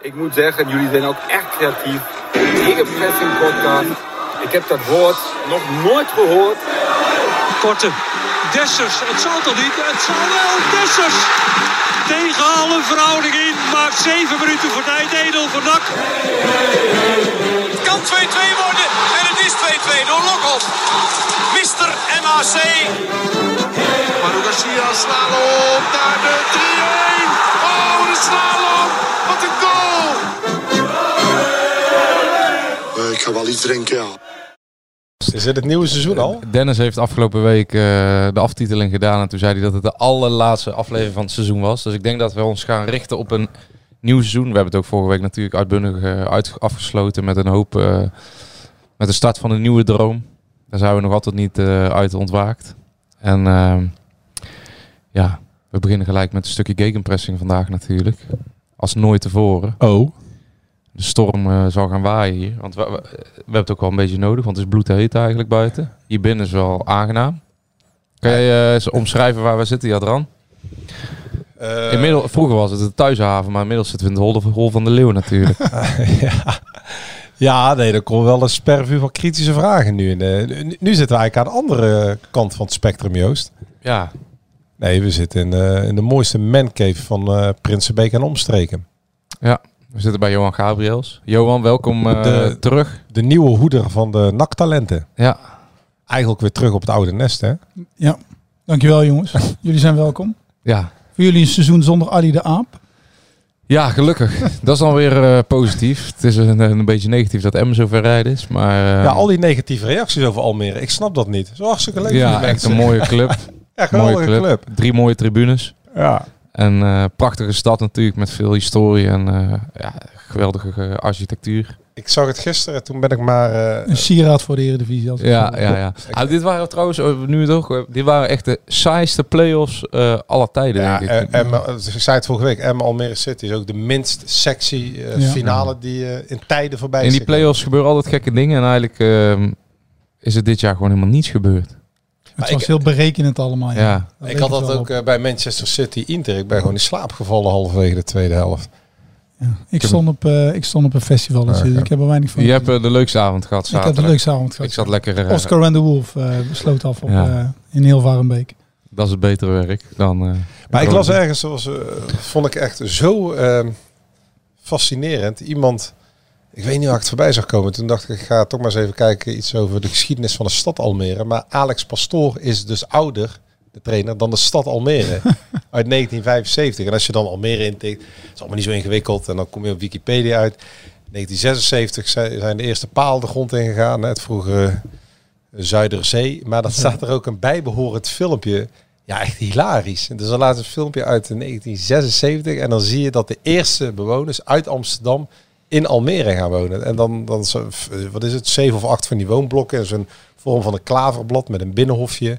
Ik moet zeggen, jullie zijn ook echt creatief. Gegenpressing podcast. Ik heb dat woord nog nooit gehoord. Korte. Dessers. Het zal toch niet? Het zal wel. Dessers. Tegen alle verhouding in. Maakt 7 minuten voor tijd. Edel voor Dak. Het kan 2-2 worden. En het is 2-2 door Lokhoff. Mister MAC. Manu Garcia, slalom naar de 3-1. Oh, de slalom. Wat een goal. Eh, ik ga wel iets drinken, ja. Is het het nieuwe seizoen al? Dennis heeft afgelopen week eh, de aftiteling gedaan. En toen zei hij dat het de allerlaatste aflevering van het seizoen was. Dus ik denk dat we ons gaan richten op een nieuw seizoen. We hebben het ook vorige week natuurlijk uitbundig eh, uit, afgesloten met een hoop... eh, met de start van een nieuwe droom. Daar zijn we nog altijd niet eh, uit ontwaakt. En ehm, ja, we beginnen gelijk met een stukje gegenpressing vandaag natuurlijk. Als nooit tevoren. Oh. De storm eh, zal gaan waaien hier. Want we, we, we hebben het ook wel een beetje nodig, want het is bloedheet eigenlijk buiten. Hier binnen is wel aangenaam. Kan jij eh, eens omschrijven waar we zitten, Jadran? Eh, Inmiddels, vroeger was het de thuishaven, maar inmiddels zitten we in de hol, van de leeuw natuurlijk. ja. ja, nee, er komt wel een spervuur van kritische vragen nu. In nu zitten we eigenlijk aan de andere kant van het spectrum, Joost. ja, Nee, we zitten in, eh, in de mooiste mancave van eh Prinsenbeek en omstreken. ja, we zitten bij Johan Gabriels. Johan, welkom eh, De- terug. De nieuwe hoeder van de naktalenten. Ja, Eigenlijk weer terug op het oude nest, hè? Ja, dankjewel jongens. jullie zijn welkom. ja. Voor jullie een seizoen zonder Ali de Aap. ja, gelukkig. Dat is dan weer eh, positief. Het is een, een beetje negatief dat Emmen zo ver rijden is, maar... eh, ja, al die negatieve reacties over Almere. Ik snap dat niet. Zo hartstikke leuk. voor ja, echt een mooie club. Ja, mooie club. club. Drie mooie tribunes. Ja. En eh, prachtige stad natuurlijk met veel historie en eh, ja, geweldige eh, architectuur. Ik zag het gisteren, toen ben ik maar... eh, Een sieraad voor de Eredivisie. Als Ja, ja, ja. Ah, dit waren trouwens, eh, nu het ook, eh, dit waren echt de saaiste play-offs eh aller tijden, Ja, denk ik. en, en, ik zei het vorige week, Emma Almere City is ook de minst sexy Ja. finale die in tijden voorbij In is die gekomen. play-offs gebeuren altijd gekke dingen en eigenlijk ehm, is er dit jaar gewoon helemaal niets gebeurd. Het ik- was heel berekenend allemaal. Ja. Ik had dat ook op. eh, bij Manchester City Inter. Ik ben gewoon in slaap gevallen halverwege de tweede helft. Ja. Ik, stond op, eh, ik stond op een festival, dus Ah, ik heb er weinig van. je hebt eh, de leukste avond gehad ik heb zaterdag. de leukste avond gehad. Ik zat lekker, eh, Oscar and the Wolf eh, besloot af op, Ja. eh, in heel Varenbeek. dat is het betere werk dan... eh, Maar ik las ergens, zoals, eh, vond ik echt zo eh, fascinerend. Iemand, ik weet niet waar ik het voorbij zag komen. Toen dacht ik, ik ga toch maar eens even kijken iets over de geschiedenis van de stad Almere. Maar Alex Pastoor is dus ouder, de trainer, dan de stad Almere uit 1975. En als je dan Almere intikt, is allemaal niet zo ingewikkeld. En dan kom je op Wikipedia uit. 1976 zijn de eerste paal de grond ingegaan, het vroegere Zuiderzee. Maar dan staat er ook een bijbehorend filmpje. Ja, echt hilarisch. Dus dan laat een filmpje uit 1976 en dan zie je dat de eerste bewoners uit Amsterdam in Almere gaan wonen. En dan, dan zo, wat is het, zeven of acht van die woonblokken. Zo'n vorm van een klaverblad met een binnenhofje.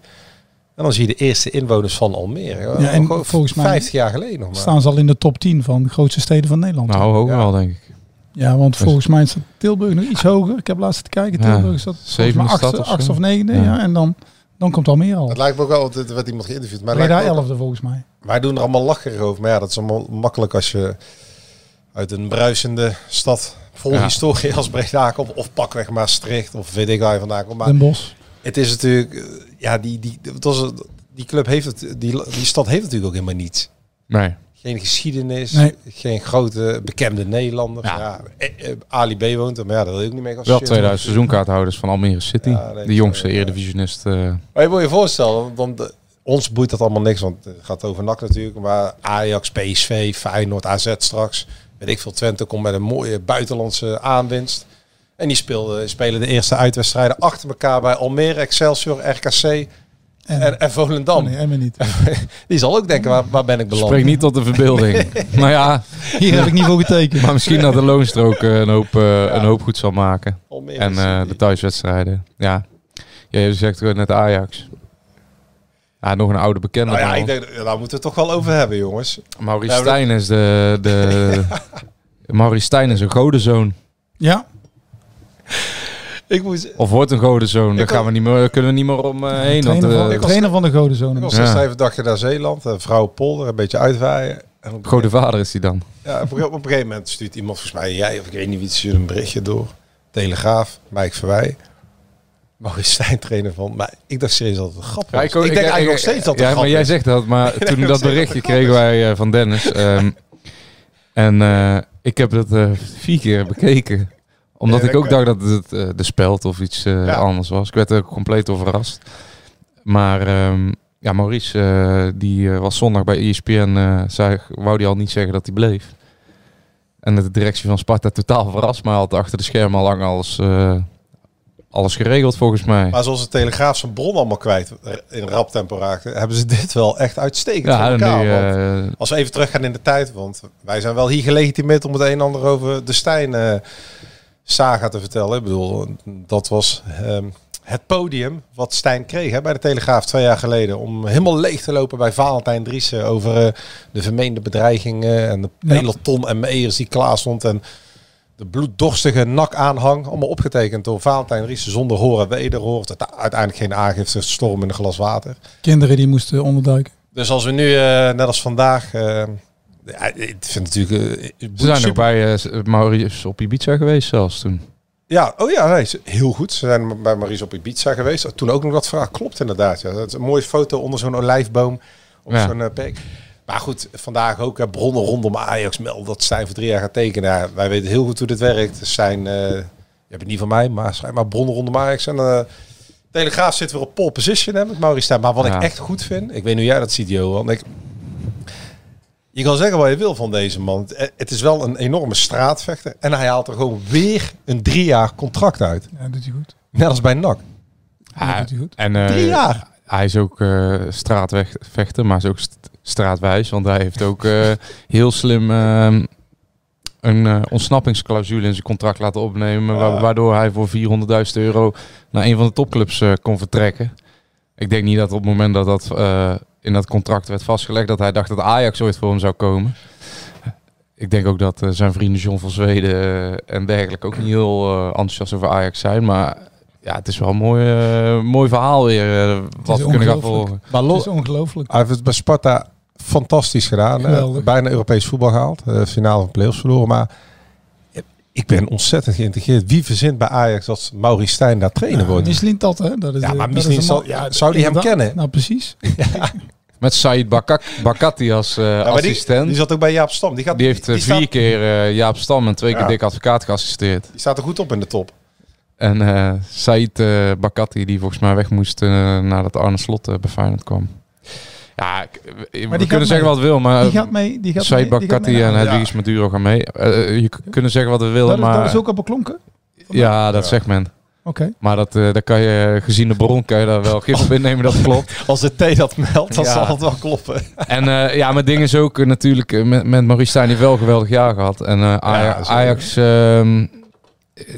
En dan zie je de eerste inwoners van Almere. Ja, en Gewoon volgens mij 50 jaar geleden nog maar. Staan ze al in de top 10 van de grootste steden van Nederland. nou, hoger Ja. wel, denk ik. Ja, want volgens mij staat Tilburg nog iets hoger. Ik heb laatst te kijken. Tilburg staat stad achtste, achtste of negende. Ja. Ja. en dan, dan komt Almere al. Het lijkt me ook wel, er werd iemand geïnterviewd. Maar ook- elfde volgens mij. Wij doen er allemaal lacherig over. Maar ja, dat is allemaal makkelijk als je uit een bruisende stad vol Ja. historie als Breda komt. Of pakweg Maastricht. Of weet ik waar je vandaan komt. Maar Den Bosch. het is natuurlijk... eh, Ja, die, die, het was, die club heeft het... Die, die stad heeft natuurlijk ook helemaal niets. Nee. Geen geschiedenis. Nee. Geen grote bekende Nederlanders. Ja. Ja. eh, eh, Ali B woont er. Maar ja, dat wil ik niet mee Wel geassocieerd 2000 seizoenkaarthouders van Almere City. Ja, nee, de jongste ja. eredivisionist. Maar je moet je voorstellen, want ons boeit dat allemaal niks, want het gaat over NAC natuurlijk. Maar Ajax, PSV, Feyenoord, AZ straks. Weet ik veel, Twente komt met een mooie buitenlandse aanwinst. En die speelden, spelen de eerste uitwedstrijden achter elkaar bij Almere, Excelsior, RKC En, en, en Volendam. oh nee, Emmen niet. Die zal ook denken, waar, waar ben ik beland? Spreek niet tot de verbeelding. nou ja, Hier heb ik niet voor getekend. maar misschien dat de loonstrook eh, een hoop, eh, een hoop goed zal maken. Almere En eh, City. de thuiswedstrijden. Ja. ja, je zegt net Ajax. Ja, nog een oude bekende. Nou ja, ik denk, daar moeten we het toch wel over hebben, jongens. Maurice Ja, Stijn is de... de Maurice Stijn is een godenzoon. Ja, Ik moet, Of wordt een godenzoon. Daar gaan we niet meer, kunnen we niet meer om eh, heen. Want, trainer, van, eh, trainer van de Godenzoon. ik was Ja. even een dagje naar Zeeland, uh, vrouw Polder, een beetje uitwaaien. En op, Goede vader is hij dan. ja, op, op een gegeven moment stuurt iemand, volgens mij jij of ik weet niet wie, het stuurt een berichtje door. Telegraaf, Mike Verwij. Maurice Stijn trainer van. Maar ik dacht serieus dat het een grap ik, denk eigenlijk nog steeds dat het Ja, maar jij zegt dat, maar toen dat berichtje dat kregen wij eh, van Dennis. ehm, en eh, ik heb dat eh, vier keer bekeken. Omdat Ja, ik ook dacht dat het de speld of iets Ja. anders was. Ik werd er compleet door verrast. Maar ehm, ja, Maurice, die was zondag bij ESPN, zei, wou die al niet zeggen dat hij bleef. En de directie van Sparta totaal verrast, maar had achter de schermen al lang eh, alles geregeld volgens mij. Maar zoals de Telegraaf zijn bron allemaal kwijt in rap tempo raakte, hebben ze dit wel echt uitstekend Ja, elkaar. nu, eh, als we even teruggaan in de tijd, want wij zijn wel hier gelegitimeerd om het een en ander over de Stijn eh, saga te vertellen. Ik bedoel, dat was ehm, het podium wat Stijn kreeg hè, bij de Telegraaf twee jaar geleden. Om helemaal leeg te lopen bij Valentijn Driessen over eh, de vermeende bedreigingen en de peloton en Meijers die klaar stond. En de bloeddorstige nak-aanhang, allemaal opgetekend door Valentijn Driessen zonder horen en wederhoor. Uite- Uiteindelijk geen aangifte, storm in een glas water. Kinderen die moesten onderduiken. Dus als we nu, eh, net als vandaag, eh, ja, ik vind het natuurlijk... eh, Ze zijn ook super- bij eh, Maurice op Ibiza geweest zelfs toen. Ja, oh ja, nee, ze- heel goed. Ze zijn bij Maries op Ibiza geweest. Toen ook nog dat verhaal klopt inderdaad. Ja. Dat is een mooie foto onder zo'n olijfboom op Ja. zo'n uh, peek. Maar goed, vandaag ook hè, bronnen rondom Ajax melden dat Stijn voor drie jaar gaat tekenen. Ja, wij weten heel goed hoe dit werkt. Zijn, eh je hebt het niet van mij, maar schrijf maar bronnen rondom Ajax. En eh Telegraaf zit weer op pole position hè, met Maurice Stijn. Maar wat Ja. ik echt goed vind, ik weet nu jij dat ziet Johan. Ik, je kan zeggen wat je wil van deze man. Het- Het is wel een enorme straatvechter. En hij haalt er gewoon weer een drie jaar contract uit. Ja, dat doet hij goed. Net als bij NAC. Ja, dat doet hij goed. En, eh, Drie jaar. Hij is ook eh straatvechter, maar is ook st- straatwijs. Want hij heeft ook eh, heel slim ehm, een eh, ontsnappingsclausule in zijn contract laten opnemen. wa- Ja. waardoor hij voor 400.000 euro naar een van de topclubs eh, kon vertrekken. Ik denk niet dat op het moment dat dat eh, in dat contract werd vastgelegd, dat hij dacht dat Ajax ooit voor hem zou komen. Ik denk ook dat zijn vrienden John van Zweden en dergelijke ook niet heel eh, enthousiast over Ajax zijn. Maar ja, het is wel een mooi, mooi verhaal weer wat is we kunnen gaan volgen. Maar Het los, is ongelooflijk. hij heeft het bij Sparta fantastisch gedaan. Geweldig. bijna Europees voetbal gehaald. eh, finale van play-offs verloren. Maar ik ben ontzettend geïntegreerd. Wie verzint bij Ajax dat Maurice Stijn daar trainer Ja, wordt? Michelin dat, hè? Dat is Ja, maar dat Michelin is een zal- ja, zou die hem kennen? Nou, precies. Met Said Bakak, Bakati als eh, Ja, assistent. die Die, zat ook bij Jaap Stam. Die, gaat, heeft eh, die, vier staat, keer eh, Jaap Stam en twee keer dik advocaat geassisteerd. die staat er goed op in de top. En eh Said eh Bakati, die volgens mij weg moest eh, nadat Arne Slot eh, bij Feyenoord kwam. Ja, ik- we die kunnen gaat zeggen mee. wat we willen, maar Die gaat mee. Die gaat mee, die gaat Bakati mee en Hedwiges Maduro gaan mee. Eh, je kunnen zeggen wat we willen, dat, is, maar... dat is ook al beklonken? ja, dat Ja. zegt men. Oké. Maar dat, eh daar kan je, gezien de bron, kan je daar wel gif op innemen dat klopt. Als de T dat meldt, dan Ja. zal het wel kloppen. En eh, ja, maar ding is ook eh, natuurlijk eh, met, met Maurice Stijn die heeft wel een geweldig jaar gehad. En eh, Aja- zeker. Ajax, ehm,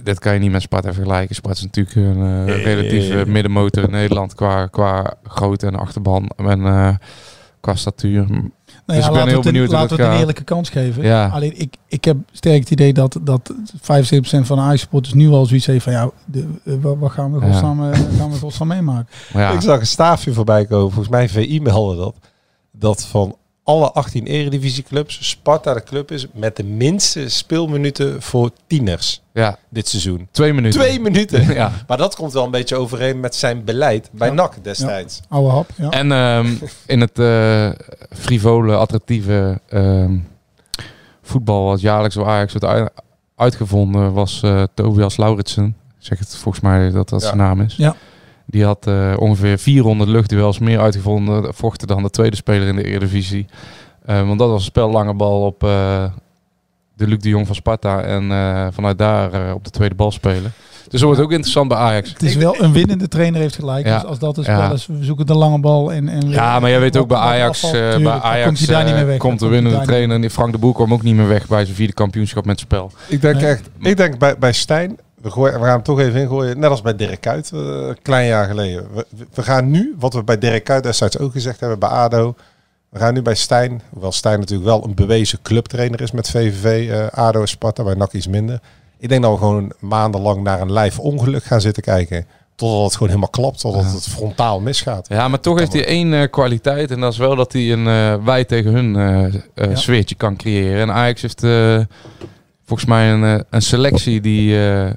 dat kan je niet met Sparta vergelijken. Sparta is natuurlijk een eh, relatieve middenmotor in Nederland qua, qua grootte en achterban en eh, qua statuur. Nou Dus ik ben laten heel we het een- benieuwd Laten dat we het een eerlijke kans geven. Ja. Alleen ik, ik heb sterk het idee dat, dat 75% van de Ajax-supporters nu al zoiets heeft van... Ja, de, eh, wat, gaan we godsnaam, eh, gaan we godsnaam meemaken? Ja, Ik zag een staafje voorbij komen. Volgens mij VI meldde dat. Dat van alle 18 eredivisieclubs Sparta de club is met de minste speelminuten voor tieners ja, dit seizoen. twee minuten. Twee minuten. Ja. Maar dat komt wel een beetje overeen met zijn beleid bij Ja. NAC destijds. Oude hap, ja. En ehm, in het eh, frivole, attractieve ehm, voetbal wat jaarlijks door Ajax wordt ui- uitgevonden was eh, Tobias Lauritsen. Ik zeg het volgens mij dat dat Ja. zijn naam is. Ja. Die had eh, ongeveer 400 luchtduels meer uitgevonden vochten dan de tweede speler in de Eredivisie. Eh, want dat was een spel lange bal op eh, de Luc de Jong van Sparta en eh, vanuit daar op de tweede bal spelen. Dus dat wordt ook interessant bij Ajax. Het is wel een winnende trainer heeft gelijk. Ja. Dus als dat is, Ja. wel eens, we zoeken de lange bal. En, en Ja, maar jij weet ook bij Ajax, bij Ajax komt hij daar niet meer weg. komt de winnende niet trainer. Frank de Boer kwam ook niet meer weg bij zijn vierde kampioenschap met spel. Ik denk Nee. echt, ik denk bij, bij Stijn, we, gooien, we gaan hem toch even ingooien, net als bij Dirk Kuyt, eh, een klein jaar geleden. We, we gaan nu, wat we bij Dirk Kuyt destijds ook gezegd hebben, bij ADO, we gaan nu bij Stijn, hoewel Stijn natuurlijk wel een bewezen clubtrainer is met VVV, eh, ADO en Sparta, bij NAC iets minder. Ik denk dat we gewoon maandenlang naar een live ongeluk gaan zitten kijken. Totdat het gewoon helemaal klapt, totdat het frontaal misgaat. Ja, maar toch heeft hij één eh, kwaliteit. En dat is wel dat hij een eh, wij tegen hun eh eh, Ja. sfeertje kan creëren. En Ajax heeft volgens mij een, een selectie die, eh,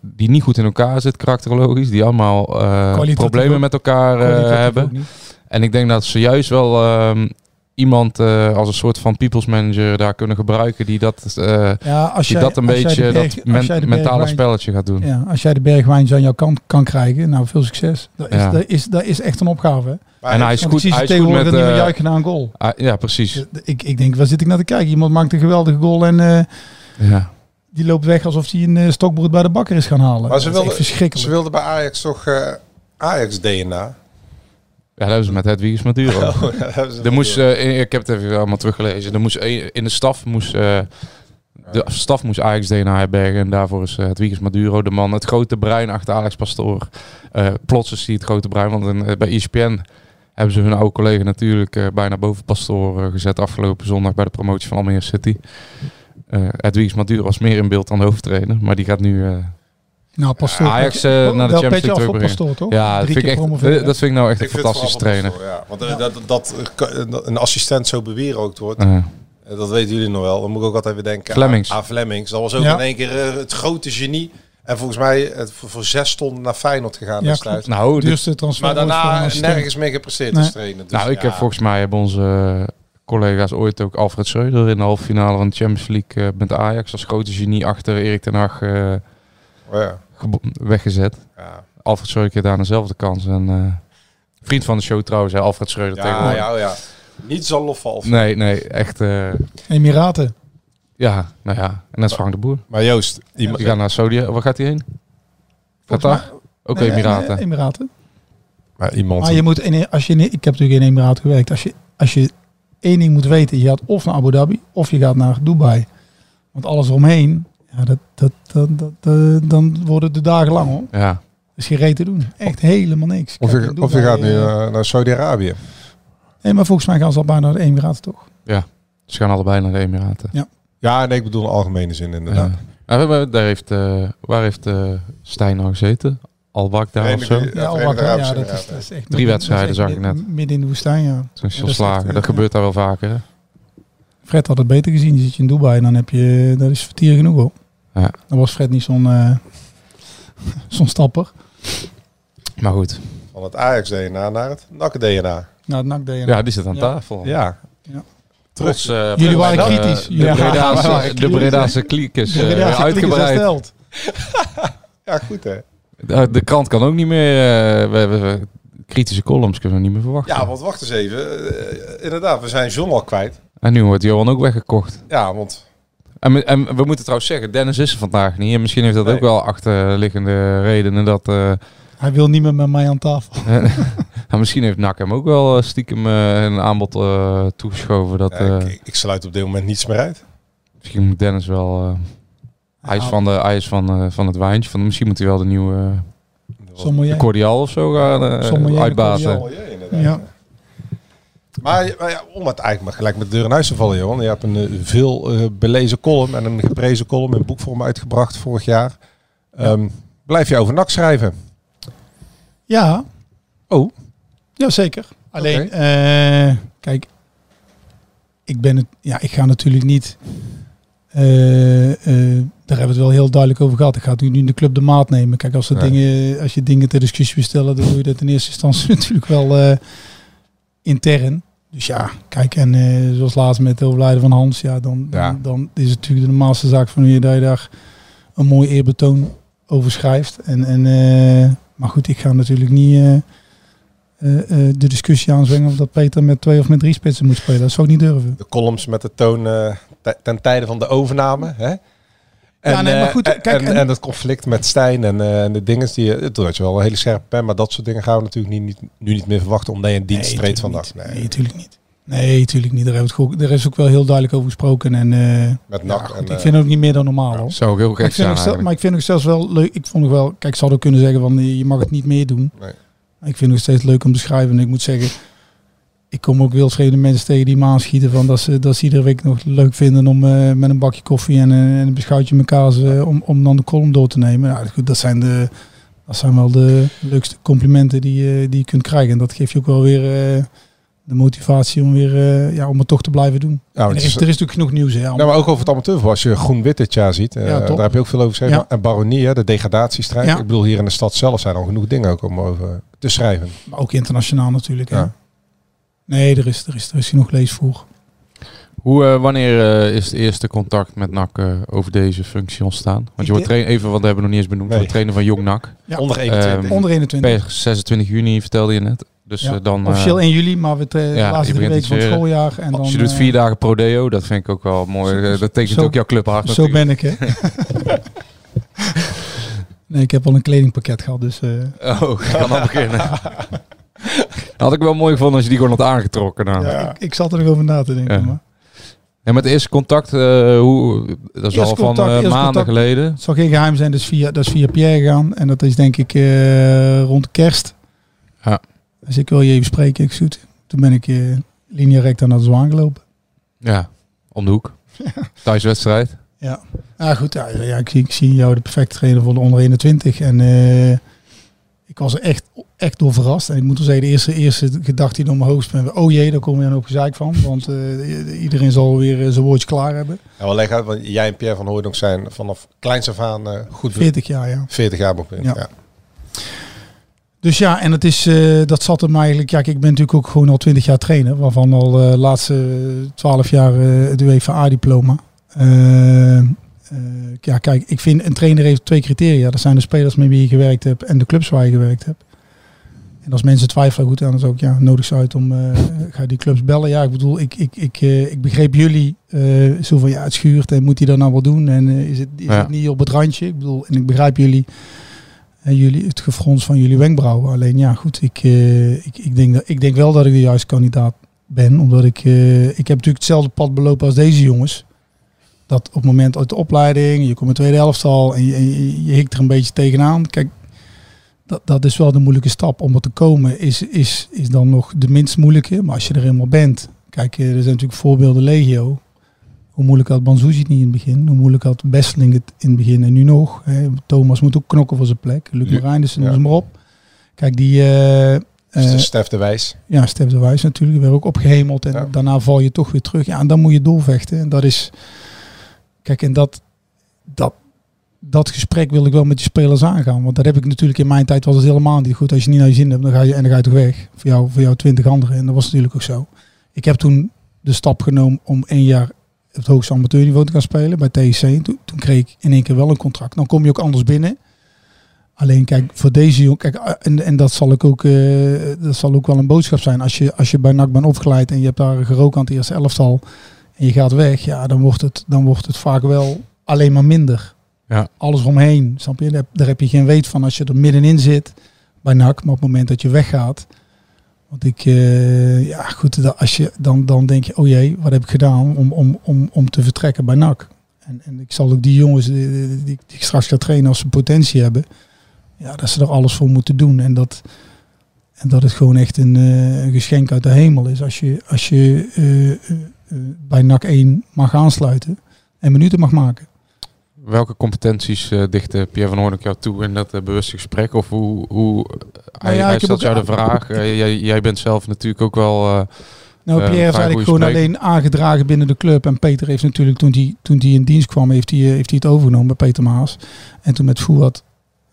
die niet goed in elkaar zit, karakterologisch. Die allemaal eh, problemen met elkaar eh, hebben. En ik denk dat ze juist wel ehm, iemand eh, als een soort van people's manager daar kunnen gebruiken. Die dat, eh, Ja, als die jij, dat een als beetje berg- dat men- mentale spelletje gaat doen. Ja, als jij de bergwijns aan jouw kant kan krijgen, nou veel succes. Dat is, Ja. dat is, dat is echt een opgave. hè. Maar en hij is goed, hij is goed met... juichen naar een goal. ja, precies. Ik, ik denk, waar zit ik naar te kijken? Iemand maakt een geweldige goal en eh, Ja. Die loopt weg alsof hij een eh, stokbrood bij de bakker is gaan halen. Maar ze wilden- verschrikkelijk. Ze wilden bij Ajax toch eh, Ajax-DNA. Ja, dat hebben ze met Hedwiges Maduro. Er moest, eh, ik heb het even allemaal teruggelezen. Er moest in de staf moest, eh, de staf moest Ajax DNA herbergen. En daarvoor is uh, Hedwiges Maduro de man. Het grote brein achter Alex Pastoor. Eh, plots is hij het grote brein. Want in, bij ESPN hebben ze hun oude collega natuurlijk eh, bijna boven Pastoor gezet. Afgelopen zondag bij de promotie van Almere City. Eh Hedwiges Maduro was meer in beeld dan de hoofdtrainer. Maar die gaat nu... eh, nou, Pastoor. Ajax, eh, naar de Champions League terugbrengen. Pastoor, toch? ja, dat Drie vind, ik keer echt, dat vind ik nou echt een Ik vind het fantastische trainer. Ja, want eh, dat, dat, dat een assistent zo bewierookt wordt, Eh, eh, dat weten jullie nog wel. Dan moet ik ook altijd weer denken Flemings. aan, aan Flemings. Dat was ook Ja. in één keer eh, het grote genie. En volgens mij het voor, voor zes stonden naar Feyenoord gegaan Ja, nou, dit- Duurste transfer. Maar daarna nergens meer gepresteerd Nee. als trainer. Dus nou, ik heb volgens mij hebben onze eh, collega's ooit ook Alfred Schreuder in de halve finale van de Champions League eh, met Ajax als grote genie achter Erik ten Hag eh, Oh ja. weggezet. Ja. Alfred Schreuder kreeg daar dezelfde kans. En, eh, vriend van de show trouwens, hè, Alfred Schreuder Ja, tegenwoordig. ja, ja. Niet zo lofval. Nee, nee, echt. eh, Emiraten. ja, nou ja. En dat is Frank de Boer. Maar Joost, iemand, Die gaat naar Saudi. Waar gaat hij heen? Qatar? Ook Nee, Emiraten. nee, Emiraten. maar iemand Maar je moet, in, als je, in- ik heb natuurlijk in Emiraten gewerkt. Als je, als je één ding moet weten, je gaat of naar Abu Dhabi of je gaat naar Dubai. Want alles eromheen, ja, dat, dat, dat, dat, dan worden de dagen lang hoor. Ja. Is geen reet te doen. Echt helemaal niks. Ik of, je, of je gaat nu eh, eh, naar Saudi-Arabië. Nee, maar volgens mij gaan ze al bijna naar de Emiraten toch? Ze gaan allebei naar de Emiraten. Ja, nee, ik bedoel in algemene zin inderdaad. Ja. Ja, we- daar heeft, eh, waar heeft Stijn nou gezeten? Al daar of zo? Ja, Ja, al Ja, dat is, Emiraten. dat is echt Drie wedstrijden zag ik net. midden- in de woestijn, ja. Toen is Ja, hij dat is slagen. Dat eh, gebeurt daar wel vaker. Hè? Fred had het beter gezien. Die zit je in Dubai en dan heb je, dat is vertier genoeg hoor. Ja. Dan was Fred niet zo'n eh, zo'n stapper. Maar goed. Van het Ajax-DNA naar het NAC-DNA. Nou, het NAC DNA. Ja, die zit aan Ja. tafel. Ja. Trots, eh, Jullie waren kritisch. De Bredaanse, waren de eh, Bredaanse kliek is uitgebreid. hersteld. ja, goed hè. De, de krant kan ook niet meer... eh, we, we- we- kritische columns kunnen we niet meer verwachten. Ja, want wacht eens even. Eh, inderdaad, we zijn John al kwijt. En nu wordt Johan ook weggekocht. Ja, want En, we- en we moeten trouwens zeggen, Dennis is er vandaag niet. En misschien heeft dat Nee. ook wel achterliggende redenen dat... eh, Hij wil niet meer met mij aan tafel. nou, misschien heeft NAC hem ook wel eh, stiekem eh, een aanbod eh, toegeschoven. Dat, ja, eh, ik, ik sluit op dit moment niets meer uit. Misschien moet Dennis wel... eh, hij is, van, de, hij is van, eh, van het wijntje. Van, misschien moet hij wel de nieuwe uh, Sommelier. cordial of zo gaan eh, Sommelier uitbaten. Ja. Maar, maar ja, om het eigenlijk maar gelijk met de deur in huis te vallen, Johan. Je hebt een eh, veel eh, belezen column en een geprezen column in boekvorm uitgebracht vorig jaar. Ehm, blijf je over NAC schrijven? Ja. Oh. Jazeker. Alleen, eh, kijk, ik ben het, ja, ik ga natuurlijk niet, eh, eh, daar hebben we het wel heel duidelijk over gehad. Ik ga nu de club de maat nemen. Kijk, als, er dingen, als je dingen ter discussie wil stellen, dan doe je dat in eerste instantie natuurlijk wel eh, intern. Dus ja, kijk, en zoals laatst met het overlijden van Hans, ja, dan, dan, Ja. dan is het natuurlijk de normaalste zaak van je dat je daar een mooi eerbetoon over schrijft. En, en, maar goed, ik ga natuurlijk niet de discussie aanzwingen of dat Peter met twee of met drie spitsen moet spelen. Dat zou ik niet durven. De columns met de toon eh, te- ten tijde van de overname. Hè? En, Ja, nee, maar eh, goed, en, kijk, en, en- en het conflict met Stijn en, eh, en de dingen die je... Het had je wel een hele scherpe pen, maar dat soort dingen gaan we natuurlijk niet, niet, nu niet meer verwachten omdat je een dienst Nee, treedt vandaag. niet. Nee, Nee, natuurlijk niet. Nee, natuurlijk niet. Daar, goed, is ook wel heel duidelijk over gesproken. En, eh, Met ja, NAC. goed, en, ik eh, vind het ook niet meer dan normaal. hoor. Zou ook heel gek zijn stel- maar ik vind het zelfs wel leuk. Ik vond het wel. Kijk, ik zou ook kunnen zeggen van eh, je mag het niet meer doen. Nee. Ik vind het nog steeds leuk om te schrijven. En ik moet zeggen, ik kom ook wildvreemde mensen tegen die me aanschieten van dat ze dat iedere week nog leuk vinden om eh, met een bakje koffie en, eh, en een beschuitje met kaas eh, om, om dan de column door te nemen. Nou, goed, dat zijn de Dat zijn wel de leukste complimenten die, die je kunt krijgen. En dat geeft je ook wel weer de motivatie om, weer, eh, ja, om het toch te blijven doen. Nou, er, is, is- er is natuurlijk genoeg nieuws. Hè, Nou, maar ook over het amateurvoetbal. Als je groen-wit dit jaar ziet, eh, Ja, daar heb je ook veel over geschreven. Ja. En Baronie, hè, de degradatiestrijd. Ja. Ik bedoel, hier in de stad zelf zijn al genoeg dingen ook om over te schrijven. Maar ook internationaal natuurlijk. Hè. Ja. Nee, er is, er, is, er is genoeg leesvoer. Hoe, eh, wanneer eh, is het eerste contact met NAC over deze functie ontstaan? Want je wordt trainer, even, want we hebben we nog niet eens benoemd, Nee. je wordt trainer van Jong NAC. Ja. Onder 21. Ehm, Onder 21. Per 26 juni vertelde je net. Dus Ja, eh, dan... eh, Officieel 1 juli, maar we eh, de ja, laatste drie weken van het schooljaar. En dan, dus je doet eh, vier dagen prodeo, dat vind ik ook wel mooi. Zo- Eh, dat tekent zo- ook jouw club hard Zo natuurlijk. ben ik, hè. nee, ik heb al een kledingpakket gehad, dus... eh, Oh, ik kan al beginnen. had ik wel mooi gevonden als je die gewoon had aangetrokken. Nou. Ja. ik, ik zat er nog over na te denken. Ja. Maar En met het eerste contact, eh, hoe, dat is al van contact, eh, maanden contact. geleden. het zal geen geheim zijn, is via, dat is via Pierre gegaan. En dat is denk ik eh, rond kerst. Ja. Dus ik wil je even spreken, ik zoet. Toen ben ik eh linea recta naar de Zwaan gelopen. Ja, om de hoek. Thuiswedstrijd. Ja, ah, goed. Ja, ja, ik, zie, ik zie jou de perfecte trainer voor de onder 21. En eh, ik was er echt, echt door verrast. En ik moet wel zeggen, de eerste, eerste gedachte die door mijn hoofd. Oh jee, daar kom je dan ook gezeik van. Want eh, iedereen zal weer zijn woordje klaar hebben. Ja, wel leg uit, want jij en Pierre van Hooydonk zijn vanaf kleins af aan eh, goed 40 jaar, ja. 40 jaar. Ja. Dus ja, en het is, eh, dat zat hem eigenlijk. Ja, ik ben natuurlijk ook gewoon al 20 jaar trainer, waarvan al de laatste 12 jaar eh, het UEFA-diploma. Eh, eh, ja, kijk, ik vind een trainer heeft twee criteria. Dat zijn de spelers met wie je gewerkt hebt en de clubs waar je gewerkt hebt. En als mensen twijfelen, goed, dan is het ook ja, nodig ze uit om eh, ga die clubs bellen. Ja, ik bedoel, ik, ik, ik, eh, ik begreep jullie eh, zo van ja, het schuurt en moet hij dat nou wel doen? En eh, is, het, is Ja. het niet op het randje? Ik bedoel, en ik begrijp jullie jullie, het gefrons van jullie wenkbrauwen. Alleen ja, goed, ik, eh, ik, ik, denk dat, ik denk wel dat ik de juiste kandidaat ben. Omdat ik, eh, ik heb natuurlijk hetzelfde pad belopen als deze jongens. Dat op het moment uit de opleiding, je komt in de tweede helft al en je, en je, hikt er een beetje tegenaan. Kijk, dat, dat is wel de moeilijke stap. Om er te komen is, is, is dan nog de minst moeilijke. Maar als je er eenmaal bent, kijk, eh, er zijn natuurlijk voorbeelden legio. Hoe moeilijk had Banzuzi het niet in het begin? Hoe moeilijk had Besseling het in het begin en nu nog? Hè? Thomas moet ook knokken voor zijn plek. Luc Marijnissen, ja. noem ze maar op. Kijk, die... eh, de Stef de Wijs. ja, Stef de Wijs natuurlijk. Weer ook opgehemeld. En Ja. daarna val je toch weer terug. Ja, en dan moet je doorvechten. En dat is... Kijk, en dat... Dat, dat gesprek wil ik wel met die spelers aangaan. Want dat heb ik natuurlijk in mijn tijd was het helemaal niet goed. Als je niet naar je zin hebt, dan ga je, en dan ga je toch weg. Voor jou, voor jou twintig anderen. En dat was natuurlijk ook zo. Ik heb toen de stap genomen om één jaar het hoogste amateurniveau te gaan spelen bij TSC. En Toen, toen kreeg ik in één keer wel een contract. Dan kom je ook anders binnen. Alleen kijk, voor deze jongen, kijk, eh, en, en dat zal ik ook, eh, dat zal ook wel een boodschap zijn. Als je, als je bij NAC bent opgeleid en je hebt daar gerookt aan het eerste elftal en je gaat weg, ja, dan wordt het, dan wordt het vaak wel alleen maar minder. Ja. Alles omheen, snap je? Daar, daar heb je geen weet van als je er middenin zit bij NAC, maar op het moment dat je weggaat, want ik, eh, ja goed, als je, dan, dan denk je, oh jee, wat heb ik gedaan om, om, om, om te vertrekken bij NAC? En, en ik zal ook die jongens die, die, ik straks ga trainen als ze potentie hebben, ja, dat ze er alles voor moeten doen. En dat, en dat het gewoon echt een, eh, een geschenk uit de hemel is als je, als je eh, bij NAC 1 mag aansluiten en minuten mag maken. Welke competenties eh dichtte Pierre van Hoorn jou toe in dat eh, bewuste gesprek? Of hoe, hoe hij, Nou ja, hij stelt jou de vraag. eh, jij, jij bent zelf natuurlijk ook wel... eh, Nou, Eh, Pierre is eigenlijk gewoon alleen aangedragen binnen de club. En Peter heeft natuurlijk, toen hij toen die in dienst kwam, heeft hij, eh, heeft hij het overgenomen bij Peter Maas. En toen met Voerwat,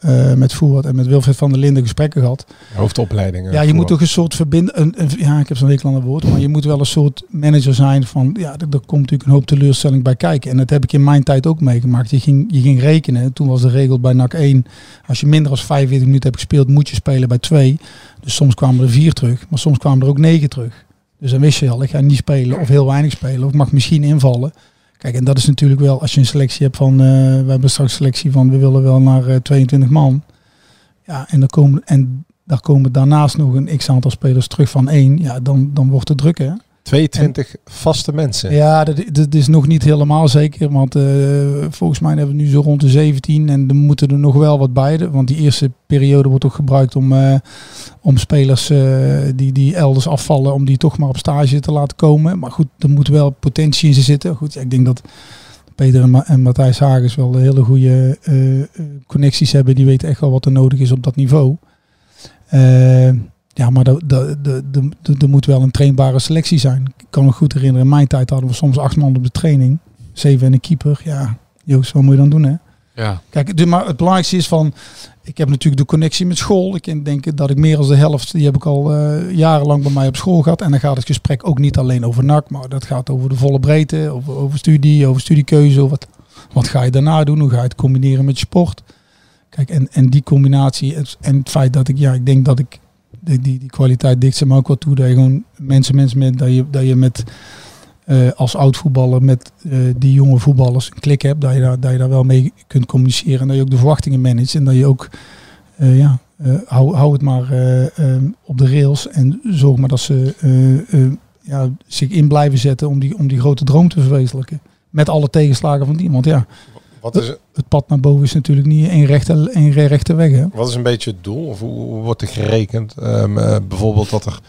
eh met Voerwat en met Wilfred van der Linden gesprekken gehad. Hoofdopleiding. eh, Ja, je moet toch een soort verbinden. Een, een- ja, ik heb zo'n hekel aan het woord. Maar je moet wel een soort manager zijn van. Ja, er, er komt natuurlijk een hoop teleurstelling bij kijken. En dat heb ik in mijn tijd ook meegemaakt. Je ging, je ging rekenen. Toen was de regel bij NAC 1. Als je minder dan 45 minuten hebt gespeeld, moet je spelen bij 2. Dus soms kwamen er vier terug. Maar soms kwamen er ook negen terug. Dus dan wist je al, ik ga niet spelen of heel weinig spelen. Of ik mag misschien invallen. Kijk, en dat is natuurlijk wel, als je een selectie hebt van, eh, we hebben straks selectie van, we willen wel naar eh, 22 man. Ja, en, dan komen, en daar komen daarnaast nog een x aantal spelers terug van één. Ja, dan, dan wordt het druk, hè? 22 vaste mensen. Ja, dat, dat is nog niet helemaal zeker. Want eh, volgens mij hebben we nu zo rond de 17. En er moeten er nog wel wat bij. Want die eerste periode wordt ook gebruikt om, eh, om spelers eh, die, die elders afvallen, om die toch maar op stage te laten komen. Maar goed, er moet wel potentie in ze zitten. Goed, ja, ik denk dat Peter en, Ma- en Matthijs Hagens wel hele goede connecties hebben. Die weten echt wel wat er nodig is op dat niveau. Ja, maar er- er- er- er moet wel een trainbare selectie zijn. Ik kan me goed herinneren, in mijn tijd hadden we soms acht man op de training. Zeven en een keeper. Ja, Joost, wat moet je dan doen hè? Ja. Kijk, dus maar het belangrijkste is van, ik heb natuurlijk de connectie met school. Ik denken dat ik meer dan de helft, die heb ik al eh, jarenlang bij mij op school gehad. En dan gaat het gesprek ook niet alleen over NAC, maar dat gaat over de volle breedte, over, over studie, over studiekeuze. Over wat, wat ga je daarna doen? Hoe ga je het combineren met je sport? Kijk, en, en die combinatie en- en het feit dat ik, ja, ik denk dat ik die, die, die kwaliteit dicht ze me ook wel toe. Dat je gewoon mensen, mensen met, dat je, dat je met eh, als oud voetballer met eh, die jonge voetballers een klik hebt, dat je, daar, dat je daar wel mee kunt communiceren en dat je ook de verwachtingen managt en dat je ook, eh, ja, hou, hou het maar eh, eh, op de rails en zorg maar dat ze ja, zich in blijven zetten om die, om die grote droom te verwezenlijken. Met alle tegenslagen van die, want ja, Wat is, het pad naar boven is natuurlijk niet één rechte, één rechte weg. Hè? wat is een beetje het doel? Of hoe, wordt er gerekend? Ehm, eh, bijvoorbeeld dat er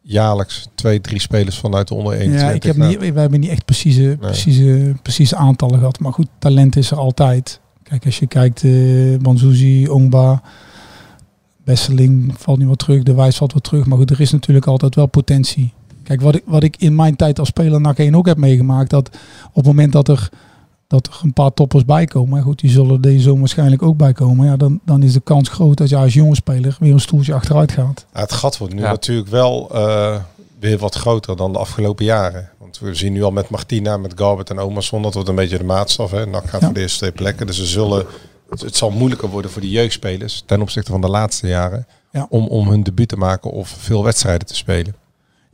jaarlijks twee, drie spelers vanuit de onder 21... Ja, ik heb niet, wij hebben niet echt precieze, precieze, precieze aantallen gehad. Maar goed, talent is er altijd. Kijk, als je kijkt, eh Banzuzi, Ongba, Besseling valt nu wat terug, De Wijs valt wat terug. Maar goed, er is natuurlijk altijd wel potentie. Kijk, wat ik, wat ik in mijn tijd als speler NAC 1 ook heb meegemaakt, dat op het moment dat er, dat er een paar toppers bij komen, maar goed, die zullen deze zomer waarschijnlijk ook bij komen, ja, dan, dan is de kans groot dat je als jonge speler weer een stoeltje achteruit gaat. Ja, het gat wordt nu Ja. natuurlijk wel eh, weer wat groter dan de afgelopen jaren. Want we zien nu al met Martina, met Garbert en Omerson, dat wordt een beetje de maatstaf. Hè. NAC gaat Ja. voor de eerste twee plekken. Dus ze zullen, het, het zal moeilijker worden voor de jeugdspelers ten opzichte van de laatste jaren. Ja. Om, om hun debuut te maken of veel wedstrijden te spelen.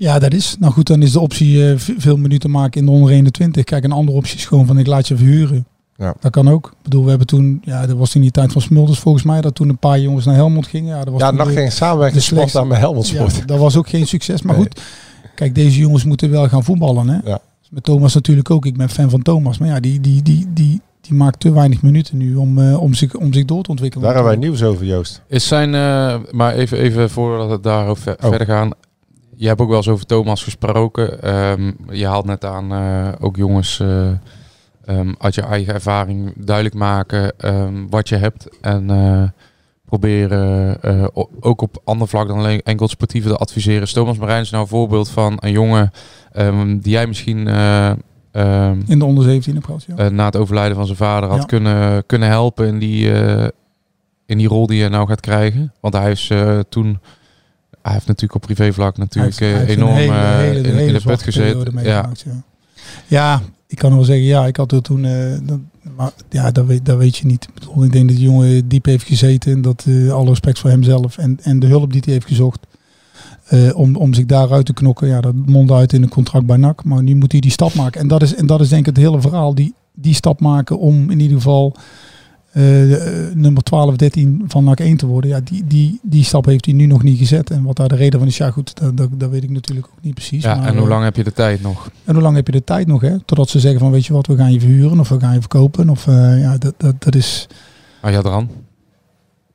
Ja, dat is. Nou goed, dan is de optie eh, veel minuten maken in de onder 21. Kijk, een andere optie is gewoon van ik laat je verhuren. Ja. Dat kan ook. Ik bedoel, we hebben toen, ja, dat was in die tijd van Smulders volgens mij, dat toen een paar jongens naar Helmond gingen. Ja, dat was Ja, ging samenwerken de slechtste- spontaan met Helmond ja, Sport. dat was ook geen succes. Maar Nee. goed, kijk, deze jongens moeten wel gaan voetballen. Hè? Ja. Met Thomas natuurlijk ook. Ik ben fan van Thomas. Maar ja, die, die, die, die, die maakt te weinig minuten nu om, eh, om, zich, om zich door te ontwikkelen. Daar hebben wij nieuws over, Joost. Is zijn, eh, maar even, even voordat we daarover ver- Oh. verder gaan. Je hebt ook wel eens over Thomas gesproken. Ehm, je haalt net aan eh, ook jongens ehm, uit je eigen ervaring duidelijk maken ehm, wat je hebt. En eh, proberen ook op ander vlak dan alleen enkel sportieve te adviseren. Is Thomas Marijn is nou een voorbeeld van een jongen die jij misschien In de onder 17 heb gehad, ja. eh, na het overlijden van zijn vader had Ja. kunnen, kunnen helpen in die, in die rol die hij nou gaat krijgen. Want hij is toen, hij heeft natuurlijk op privévlak natuurlijk heeft- eh, heeft enorm een hele- eh, hele- in, de put. Ja. Ja. ja, ik kan wel zeggen, ja, ik had er toen, eh, dat, maar ja, dat weet, dat weet je niet. Ik, denk dat de jongen diep heeft gezeten en dat alle respect voor hemzelf en, en de hulp die hij heeft gezocht. om, om zich daaruit te knokken, ja, dat mondde uit in een contract bij NAC. Maar nu moet hij die stap maken. En dat is, en dat is denk ik het hele verhaal. Die, die stap maken om in ieder geval eh, eh, nummer 12, 13 van NAC 1 te worden. Ja, die, die, die stap heeft hij nu nog niet gezet. En wat daar de reden van is, ja goed, dat, dat, dat weet ik natuurlijk ook niet precies. Ja, maar, en hoe eh, lang heb je de tijd nog? en hoe lang heb je de tijd nog, hè? Totdat ze zeggen van, weet je wat, we gaan je verhuren of we gaan je verkopen. Of eh, ja, dat, dat, dat is... Ah, ja, dan.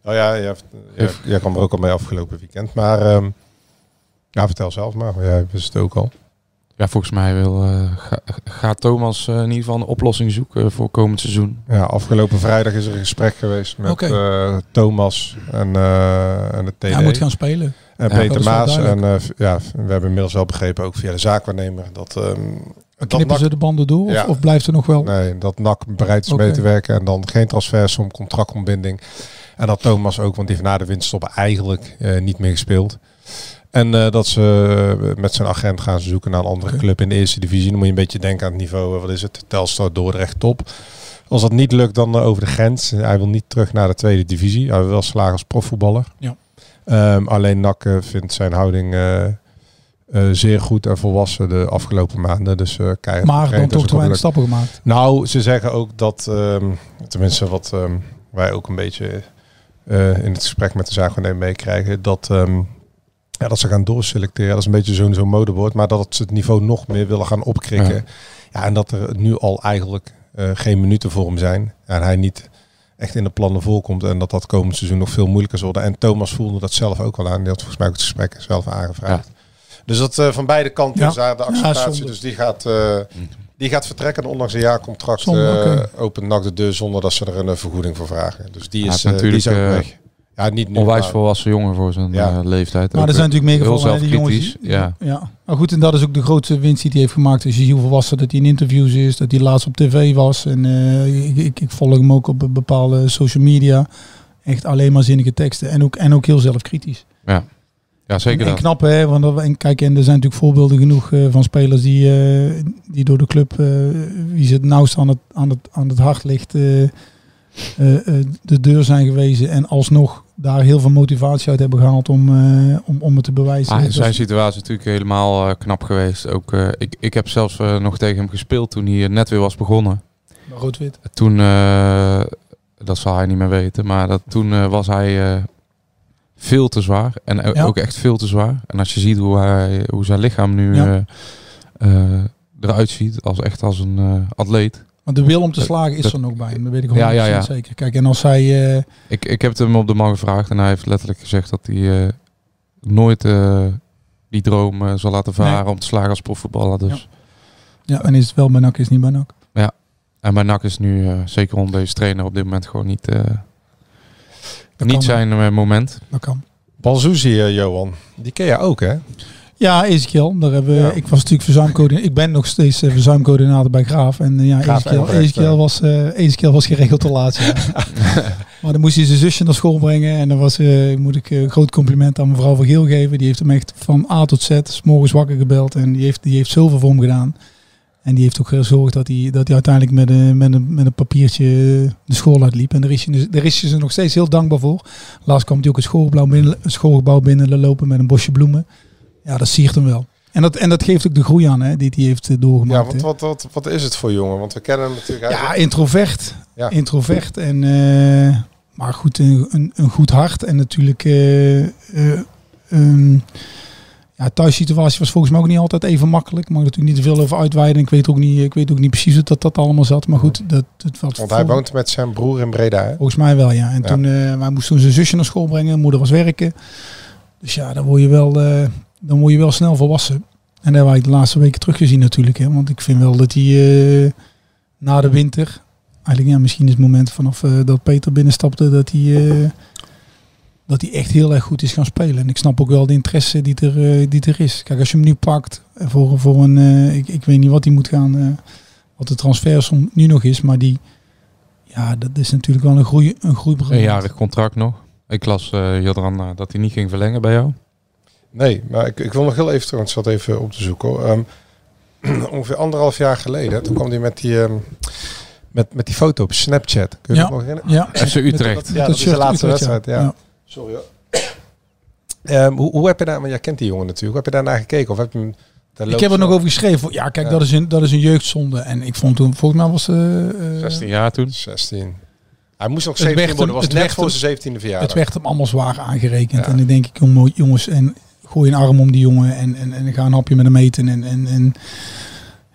Nou ja, jij, jij, jij kwam er ook al mee afgelopen weekend. Maar ehm, ja, vertel zelf maar. Jij wist het ook al. Ja, volgens mij wil, eh, ga- gaat Thomas eh, in ieder geval een oplossing zoeken voor komend seizoen. Ja, afgelopen vrijdag is er een gesprek geweest met Oké. eh, Thomas en, eh, en de TD. Hij moet gaan spelen. En Ja, Peter dat Maas. En eh, ja, we hebben inmiddels wel begrepen, ook via de zaakwaarnemer, dat, ehm dat Knippen NAC, ze de banden door? Of, Ja. of blijft er nog wel... nee, dat NAC bereid is mee te werken. En dan geen transfersom, contractontbinding. En dat Thomas ook, want die heeft na de winststop eigenlijk eh, niet meer gespeeld. En eh, dat ze eh, met zijn agent gaan zoeken naar een andere club in de eerste divisie. Dan moet je een beetje denken aan het niveau, eh, wat is het, Telstar, Dordrecht, top. Als dat niet lukt, dan over de grens. Hij wil niet terug naar de tweede divisie. Hij wil wel slagen als profvoetballer. Ja. Ehm, alleen NAC eh, vindt zijn houding zeer goed en volwassen de afgelopen maanden. Dus keihard maar dan toch te weinig stappen gemaakt. nou, ze zeggen ook dat, ehm, tenminste wat ehm, wij ook een beetje in het gesprek met de zaakwaarnemer meekrijgen, dat, ja, dat ze gaan doorselecteren. Dat is een beetje zo'n zo'n modewoord, maar dat ze het niveau nog meer willen gaan opkrikken. Ja. Ja. en dat er nu al eigenlijk eh, geen minuten voor hem zijn. en hij niet echt in de plannen voorkomt en dat dat komend seizoen nog veel moeilijker zal worden. En Thomas voelde dat zelf ook al aan. Die had volgens mij ook het gesprek zelf aangevraagd. Dus dat eh, van beide kanten Ja. is daar de acceptatie. dus die gaat... eh, Die gaat vertrekken en ondanks een jaarcontract Zonder, eh, oké. opent NAC de deur zonder dat ze er een vergoeding voor vragen. Dus die is, eh, die is ook natuurlijk, weg. Ja, niet nu. Onwijs maar- volwassen jongen voor zijn Ja. eh, leeftijd. Maar Ook er zijn natuurlijk meer heel gevallen. die jongens Ja. ja. Maar goed, en dat is ook de grootste winst die hij heeft gemaakt. Als je ziet hoe volwassen dat hij in interviews is, dat hij laatst op tv was. En eh, ik, ik, ik volg hem ook op bepaalde social media. Echt alleen maar zinnige teksten. En ook, en ook heel zelfkritisch. ja, zeker en, en knap hè, want dat- en kijk, en er zijn natuurlijk voorbeelden genoeg eh, van spelers die, eh, die door de club, eh, wie ze het nauwst aan het, aan het, aan het hart ligt, eh, eh, eh, de deur zijn gewezen. En alsnog daar heel veel motivatie uit hebben gehaald om, eh, om, om het te bewijzen. Ah, in zijn is- situatie natuurlijk helemaal eh, knap geweest. Ook, eh, ik, ik heb zelfs nog tegen hem gespeeld toen hij net weer was begonnen. Rood-wit. Toen, dat zal hij niet meer weten, maar dat, toen was hij veel te zwaar. En Ja. ook echt veel te zwaar. En als je ziet hoe, hij, hoe zijn lichaam nu Ja. eruit ziet, als echt als een atleet. Maar de wil om te slagen is dat- er nog bij hem. Dat weet ik 100% Ja, ja, ja. zeker. Kijk, en als hij... eh, Ik, ik heb het hem op de man gevraagd en hij heeft letterlijk gezegd dat hij eh, nooit eh, die droom eh, zal laten varen om te slagen als profvoetballer. Dus. ja, en is het wel bij NAC, is het niet bij NAC. En bij NAC is nu, zeker onder deze trainer, op dit moment gewoon niet, eh, niet zijn moment. Dat kan. Balzuzi, Johan. Die ken je ook, hè? Ja, Ezekiel. Daar hebben we, Ja. Ik was natuurlijk verzuimcoördinator. Ik ben nog steeds eh, verzuimcoördinator bij Graaf. En eh, ja, Graaf Ezekiel, ja. was, eh Ezekiel was geregeld te laat. ja. maar dan moest hij zijn zusje naar school brengen. En dan was, eh, moet ik eh, een groot compliment aan mevrouw van Geel geven. Die heeft hem echt van A tot Z, s morgens wakker gebeld. En die heeft, die heeft zoveel voor hem gedaan. En die heeft ook gezorgd dat hij, dat hij uiteindelijk met een, met, een, met een papiertje de school uitliep. En daar is, hij, dus- daar is hij ze nog steeds heel dankbaar voor. Laatst kwam hij ook het schoolgebouw binnen, schoolgebouw binnen lopen met een bosje bloemen. Ja, dat siert hem wel. En dat, en dat geeft ook de groei aan hè, die hij heeft eh, Ja, doorgemaakt. want hè. wat, wat, wat is het voor jongen? Want we kennen hem natuurlijk Ja, eigenlijk- introvert. Ja. Introvert. En, eh, maar goed, een, een, een goed hart. En natuurlijk... eh eh, ehm, ja, thuissituatie was volgens mij ook niet altijd even makkelijk. Maar natuurlijk niet te veel over uitweiden. Ik weet ook niet, ik weet ook niet precies hoe dat, dat allemaal zat. Maar goed, dat, dat wat Want hij woont met zijn broer in Breda, hè? Volgens mij wel, ja. En Ja. toen, wij moesten toen zijn zusje naar school brengen. Moeder was werken. Dus ja, dan word je wel, dan word je wel snel volwassen. En dat hebben wij de laatste weken teruggezien natuurlijk. Hè. Want ik vind wel dat hij eh, na de winter... Eigenlijk ja, misschien is het moment vanaf eh, dat Peter binnenstapte... dat hij, eh, dat hij echt heel erg goed is gaan spelen. En ik snap ook wel de interesse die er, die er is. Kijk, als je hem nu pakt voor, voor een... ik, ik weet niet wat hij moet gaan... wat de transfersom nu nog is. Maar die... Ja, dat is natuurlijk wel een groei, een groeibron. Een contract nog. Ik las Jadran eh, dat hij niet ging verlengen bij jou. Nee, maar ik, ik wil nog heel even terug, want ik zat even op te zoeken. hoor. Ehm, ongeveer anderhalf jaar geleden, toen kwam hij met die, ehm, met, met die foto op Snapchat. Kun je Ja. dat nog herinneren? Ja, FC Utrecht. Ja, dat is de laatste Utrecht, wedstrijd, ja. Sorry hoor. Ehm, hoe, hoe heb je daar, want jij kent die jongen natuurlijk, hoe heb je daar naar gekeken? Of heb je hem Ik heb er nog over geschreven. Ja, kijk, Ja. Dat, is een, dat is een jeugdzonde. En ik vond toen, volgens mij was eh, eh, 16 jaar toen. 16. Hij moest nog Het 17 werd worden, hem- was het net voor zijn 17e verjaardag. het werd hem allemaal zwaar aangerekend. Ja. En dan denk ik, jongen, jongens, en gooi een arm om die jongen en, en, en ga een hapje met hem eten. En, en, en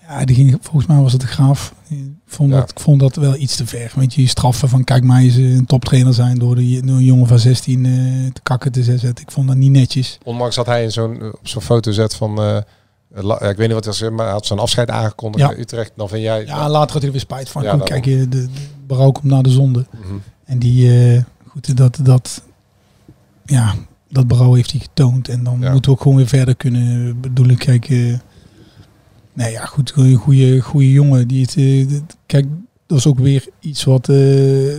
ja, die ging, volgens mij was het de graaf. Ik vond, Ja. dat, ik vond dat wel iets te ver. Weet je, straffen van kijk mij eens een toptrainer zijn door, de, door een jongen van 16 eh, te kakken te zetten. Ik vond dat niet netjes. Ondanks dat hij in zo'n, op zo'n foto zet van... eh, ik weet niet wat hij zei, maar hij had zijn afscheid aangekondigd Ja. Utrecht. Dan vind jij... Ja, later had hij er weer spijt van. Ja, Kom, daarom. kijk, je, de, de berouw komt naar de zonde. Mhm. En die, eh, goed, dat, dat, ja, dat berouw heeft hij getoond. En dan Ja. moeten we ook gewoon weer verder kunnen. Bedoel ik, kijk, eh, nee, ja, goed, een goede, goede jongen. Die het, eh, kijk, dat is ook weer iets wat eh,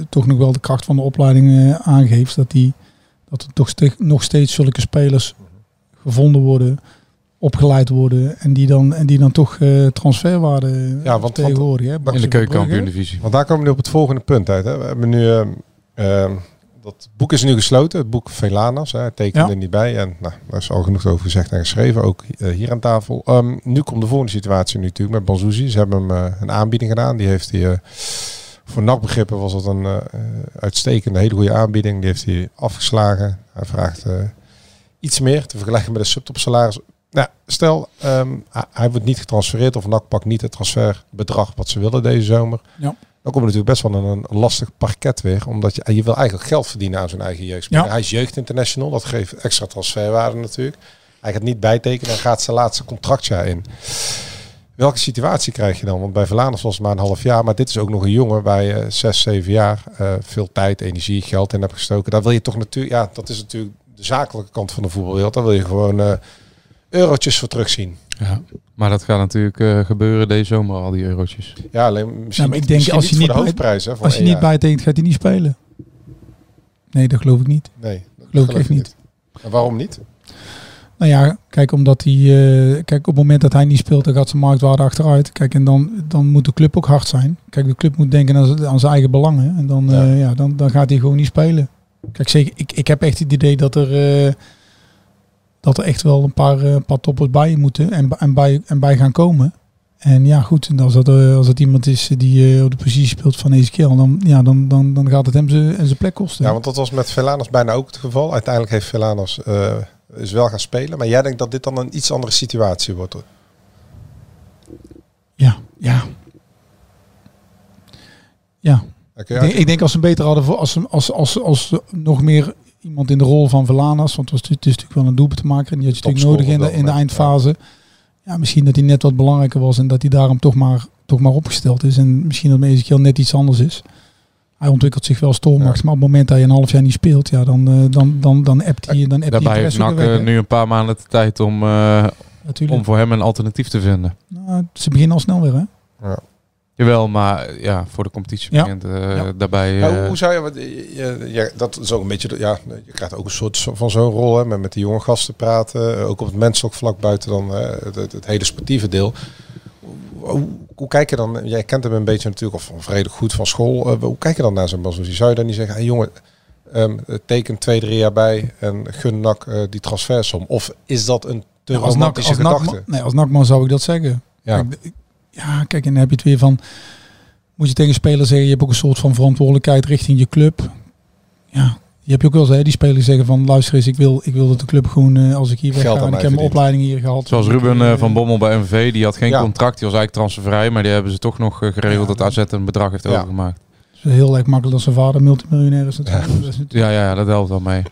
toch nog wel de kracht van de opleiding eh, aangeeft. Dat, die, dat er toch nog steeds zulke spelers gevonden worden, opgeleid worden. En die dan, en die dan toch eh, transferwaarde Ja, want- tegenwoordig. hè. In de van Brugge. keukenkampioen divisie. Want daar komen we nu op het volgende punt uit. Hè. We hebben nu... ehm, ehm, dat boek is nu gesloten, het boek Velanas. Hij tekende Ja. er niet bij. En nou, daar is al genoeg over gezegd en geschreven, ook eh, hier aan tafel. Ehm, nu komt de volgende situatie nu natuurlijk met Banzuzi. Ze hebben hem eh, een aanbieding gedaan. Die heeft hij... eh, voor nachtbegrippen was dat een uitstekende, hele goede aanbieding. Die heeft hij afgeslagen. Hij vraagt iets meer te vergelijken met een subtopsalaris. Nou, stel, ehm, hij- hij wordt niet getransfereerd of NAC pakt niet het transferbedrag wat ze willen deze zomer. Ja. Dan komt er natuurlijk best wel een, een lastig parket weer. Omdat je, en je wil eigenlijk geld verdienen aan zijn eigen. Ja. Hij is jeugd international. Dat geeft extra transferwaarde natuurlijk. Hij gaat niet bijtekenen en gaat zijn laatste contractjaar in. Welke situatie krijg je dan? Want bij Verlaners was het maar een half jaar. Maar dit is ook nog een jongen waar je zes, zeven jaar eh, veel tijd, energie, geld in hebt gestoken. Daar wil je toch natuurlijk... Ja, dat is natuurlijk de zakelijke kant van de voetbalwereld. Daar wil je gewoon eh, eurotjes voor terugzien. Ja. Maar dat gaat natuurlijk eh, gebeuren deze zomer, al die eurotjes. Ja, alleen misschien, maar ik denk misschien als je niet niet voor de bij- hoofdprijs. Hè, voor Als je niet jaar. bijtekent, gaat hij niet spelen. Nee, dat geloof ik niet. Nee, dat Geloof ik echt niet. En waarom niet? Nou ja, kijk, omdat hij. eh, kijk, op het moment dat hij niet speelt, dan gaat zijn marktwaarde achteruit. Kijk, en dan, dan moet de club ook hard zijn. Kijk, de club moet denken aan, zijn eigen belangen. En dan, Ja. ja. ja, dan, dan gaat hij gewoon niet spelen. Kijk, zeker, ik, ik heb echt het idee dat er. Dat er echt wel een paar, eh, paar toppers bij moeten en, en, bij, en bij gaan komen. En ja, goed, en als dat, eh, als dat iemand is die eh, op de positie speelt van Ezekiel, dan, ja, dan, dan, dan gaat het hem zijn zijn plek kosten. Ja, want dat was met Velanas bijna ook het geval. Uiteindelijk heeft Velanas eh, is wel gaan spelen. Maar jij denkt dat dit dan een iets andere situatie wordt? hoor. ja, ja. Ja, Ik denk, ik denk als ze hem beter hadden voor als, ze- als, als, als, als nog meer iemand in de rol van Verlanas, want het was, het is natuurlijk wel een doelpunt te maken en die had je natuurlijk nodig in de, in de Topscorer eindfase. Ja. misschien dat hij net wat belangrijker was en dat hij daarom toch maar, toch maar opgesteld is. En misschien dat Ezekiel net iets anders is. Hij ontwikkelt zich wel stormachtig, Ja. maar op het moment dat je een half jaar niet speelt, ja, dan, eh, dan, dan, dan appt hij dan appt hij Daarbij heeft NAC weg, eh, nu een paar maanden de tijd om, eh, Natuurlijk. om voor hem een alternatief te vinden. Nou, ze beginnen al snel weer, hè? Jawel, maar ja, voor de competitie Ja. begint eh, Ja. daarbij... Ja, hoe- eh, hoe zou je, ja, dat is ook een beetje, de- ja, je krijgt ook een soort van zo'n rol, hè, met, met die jonge gasten praten, eh, ook op het menselijk vlak buiten dan eh, het, het, het hele sportieve deel. Hoe, hoe, kijk je dan, jij kent hem een beetje natuurlijk, of, of redelijk goed van school, hoe kijk je dan naar zo'n Bazouzi? Zou je dan niet zeggen, hey, jongen, ehm, teken twee, drie jaar bij en gun NAC eh, die transfersom? Of is dat een te Ja, als, NAC, romantische als, gedachte? Nee, als NACman zou ik dat zeggen. ja. Ik- ja, kijk, en dan heb je het weer van... Moet je tegen een speler zeggen, je hebt ook een soort van verantwoordelijkheid richting je club. Ja, je hebt ook wel eens, hè, die spelers zeggen van... Luister eens, ik wil, ik wil dat de club gewoon, eh, als ik hier weg ga... ik heb mijn opleiding hier gehad. Zoals Ruben eh, van Bommel bij MV, die had geen Ja. contract, die was eigenlijk transfervrij, maar die hebben ze toch nog eh, geregeld Ja, dat AZ een bedrag heeft Ja. overgemaakt. Het is heel erg makkelijk dat zijn vader multimiljonair is. Dat is natuurlijk- Ja, ja, ja, dat helpt wel mee.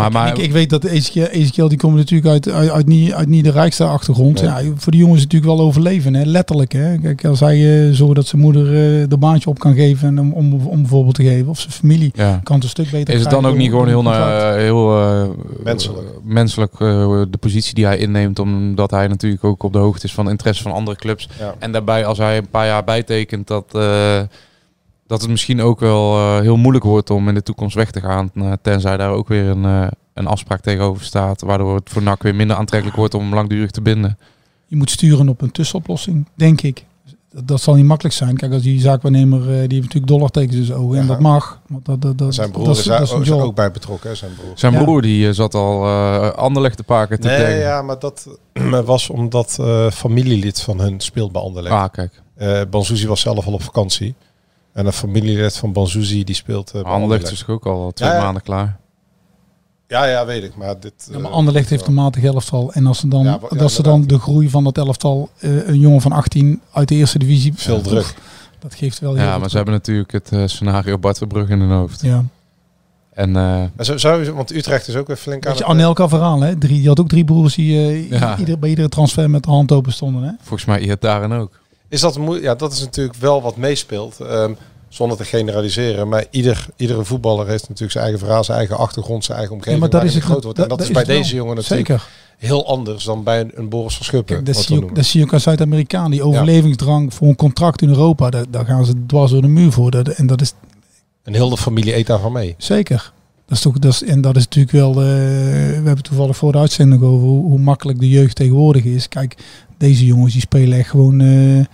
Maar, maar ik, ik weet dat Ezekiel, Ezekiel die komt natuurlijk uit, uit, uit, niet, uit niet de rijkste achtergrond. Nee. Ja, voor die jongens is het natuurlijk wel overleven, hè? letterlijk. Hè? Kijk, als hij eh zorgt dat zijn moeder eh de baantje op kan geven en om, om, om een voorbeeld te geven, of zijn familie ja. kan het een stuk beter Is het dan ook niet gewoon heel, contract. heel Menselijk. eh, menselijk de positie die hij inneemt, omdat hij natuurlijk ook op de hoogte is van de interesse van andere clubs. Ja. En daarbij, als hij een paar jaar bijtekent, dat, eh, dat het misschien ook wel eh, heel moeilijk wordt om in de toekomst weg te gaan. eh, tenzij daar ook weer een, eh, een afspraak tegenover staat, waardoor het voor NAC weer minder aantrekkelijk wordt om langdurig te binden. Je moet sturen op een tussenoplossing, denk ik. Dat, dat zal niet makkelijk zijn. Kijk, als die zaakwaarnemer, eh, die heeft natuurlijk dollartekens zijn ogen. En dat mag. Want dat, dat, dat, Zijn broer dat is, dat daar zijn ook, bij betrokken, hè, zijn broer. Zijn Ja. broer die zat al eh Anderlecht te paken te Nee, ja, maar dat was omdat eh familielid van hun speelt bij Anderlecht. Ah, kijk. Eh Banzuzi was zelf al op vakantie. En een familielid van Banzuzi die speelt bij Anderlecht is ook al twee Ja, ja. maanden klaar. Ja, ja, weet ik. Maar dit... Ja, maar eh, Anderlecht heeft een matig elftal. En als ze dan, Ja, wa- ja, dat ze dan de groei van dat elftal, eh, een jongen van 18 uit de eerste divisie. Veel druk. Dat geeft wel heel Ja, maar ze hebben natuurlijk het scenario Bart Verbrugge in hun hoofd. Ja. En eh, Maar zo, zou, want Utrecht is ook weer flink aan je, het- Anelka verhaal, hè? Drie, die had ook drie broers die eh, Ja. ieder, bij iedere transfer met de hand open stonden. Hè? volgens mij hier daarin ook. Is dat moe- Ja, dat is natuurlijk wel wat meespeelt. ehm, zonder te generaliseren. Maar ieder, iedere voetballer heeft natuurlijk zijn eigen verhaal, zijn eigen achtergrond, zijn eigen omgeving. maar dat is het- groot wordt. en dat, dat is bij deze jongen natuurlijk Zeker. heel anders dan bij een, een Boris van Schuppen. Kijk, dat, zie je, dat zie je ook als Zuid-Amerikaan. Die overlevingsdrang voor een contract in Europa. Daar, daar gaan ze dwars door de muur voor. Dat, en dat is En heel de familie eet daarvan mee. zeker. Dat is toch, dat is, en dat is natuurlijk wel. eh, we hebben toevallig voor de uitzending over hoe, hoe makkelijk de jeugd tegenwoordig is. Kijk, deze jongens die spelen echt gewoon. eh,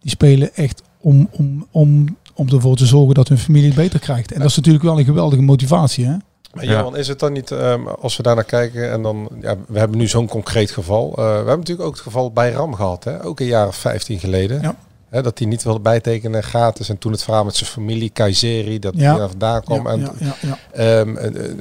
die spelen echt om, om, om, om ervoor te zorgen dat hun familie het beter krijgt. En dat is natuurlijk wel een geweldige motivatie. Hè? Maar Ja. Johan, is het dan niet, ehm, als we daarnaar kijken en dan, ja, we hebben nu zo'n concreet geval. Eh, we hebben natuurlijk ook het geval bij Ram gehad, hè? ook een jaar of 15 geleden. Ja. Hè, dat hij niet wilde bijtekenen gratis. En toen het verhaal met zijn familie, Kayseri, dat Ja. hij daar vandaan kwam. ja, en, ja, ja, ja. Ehm, eh, eh,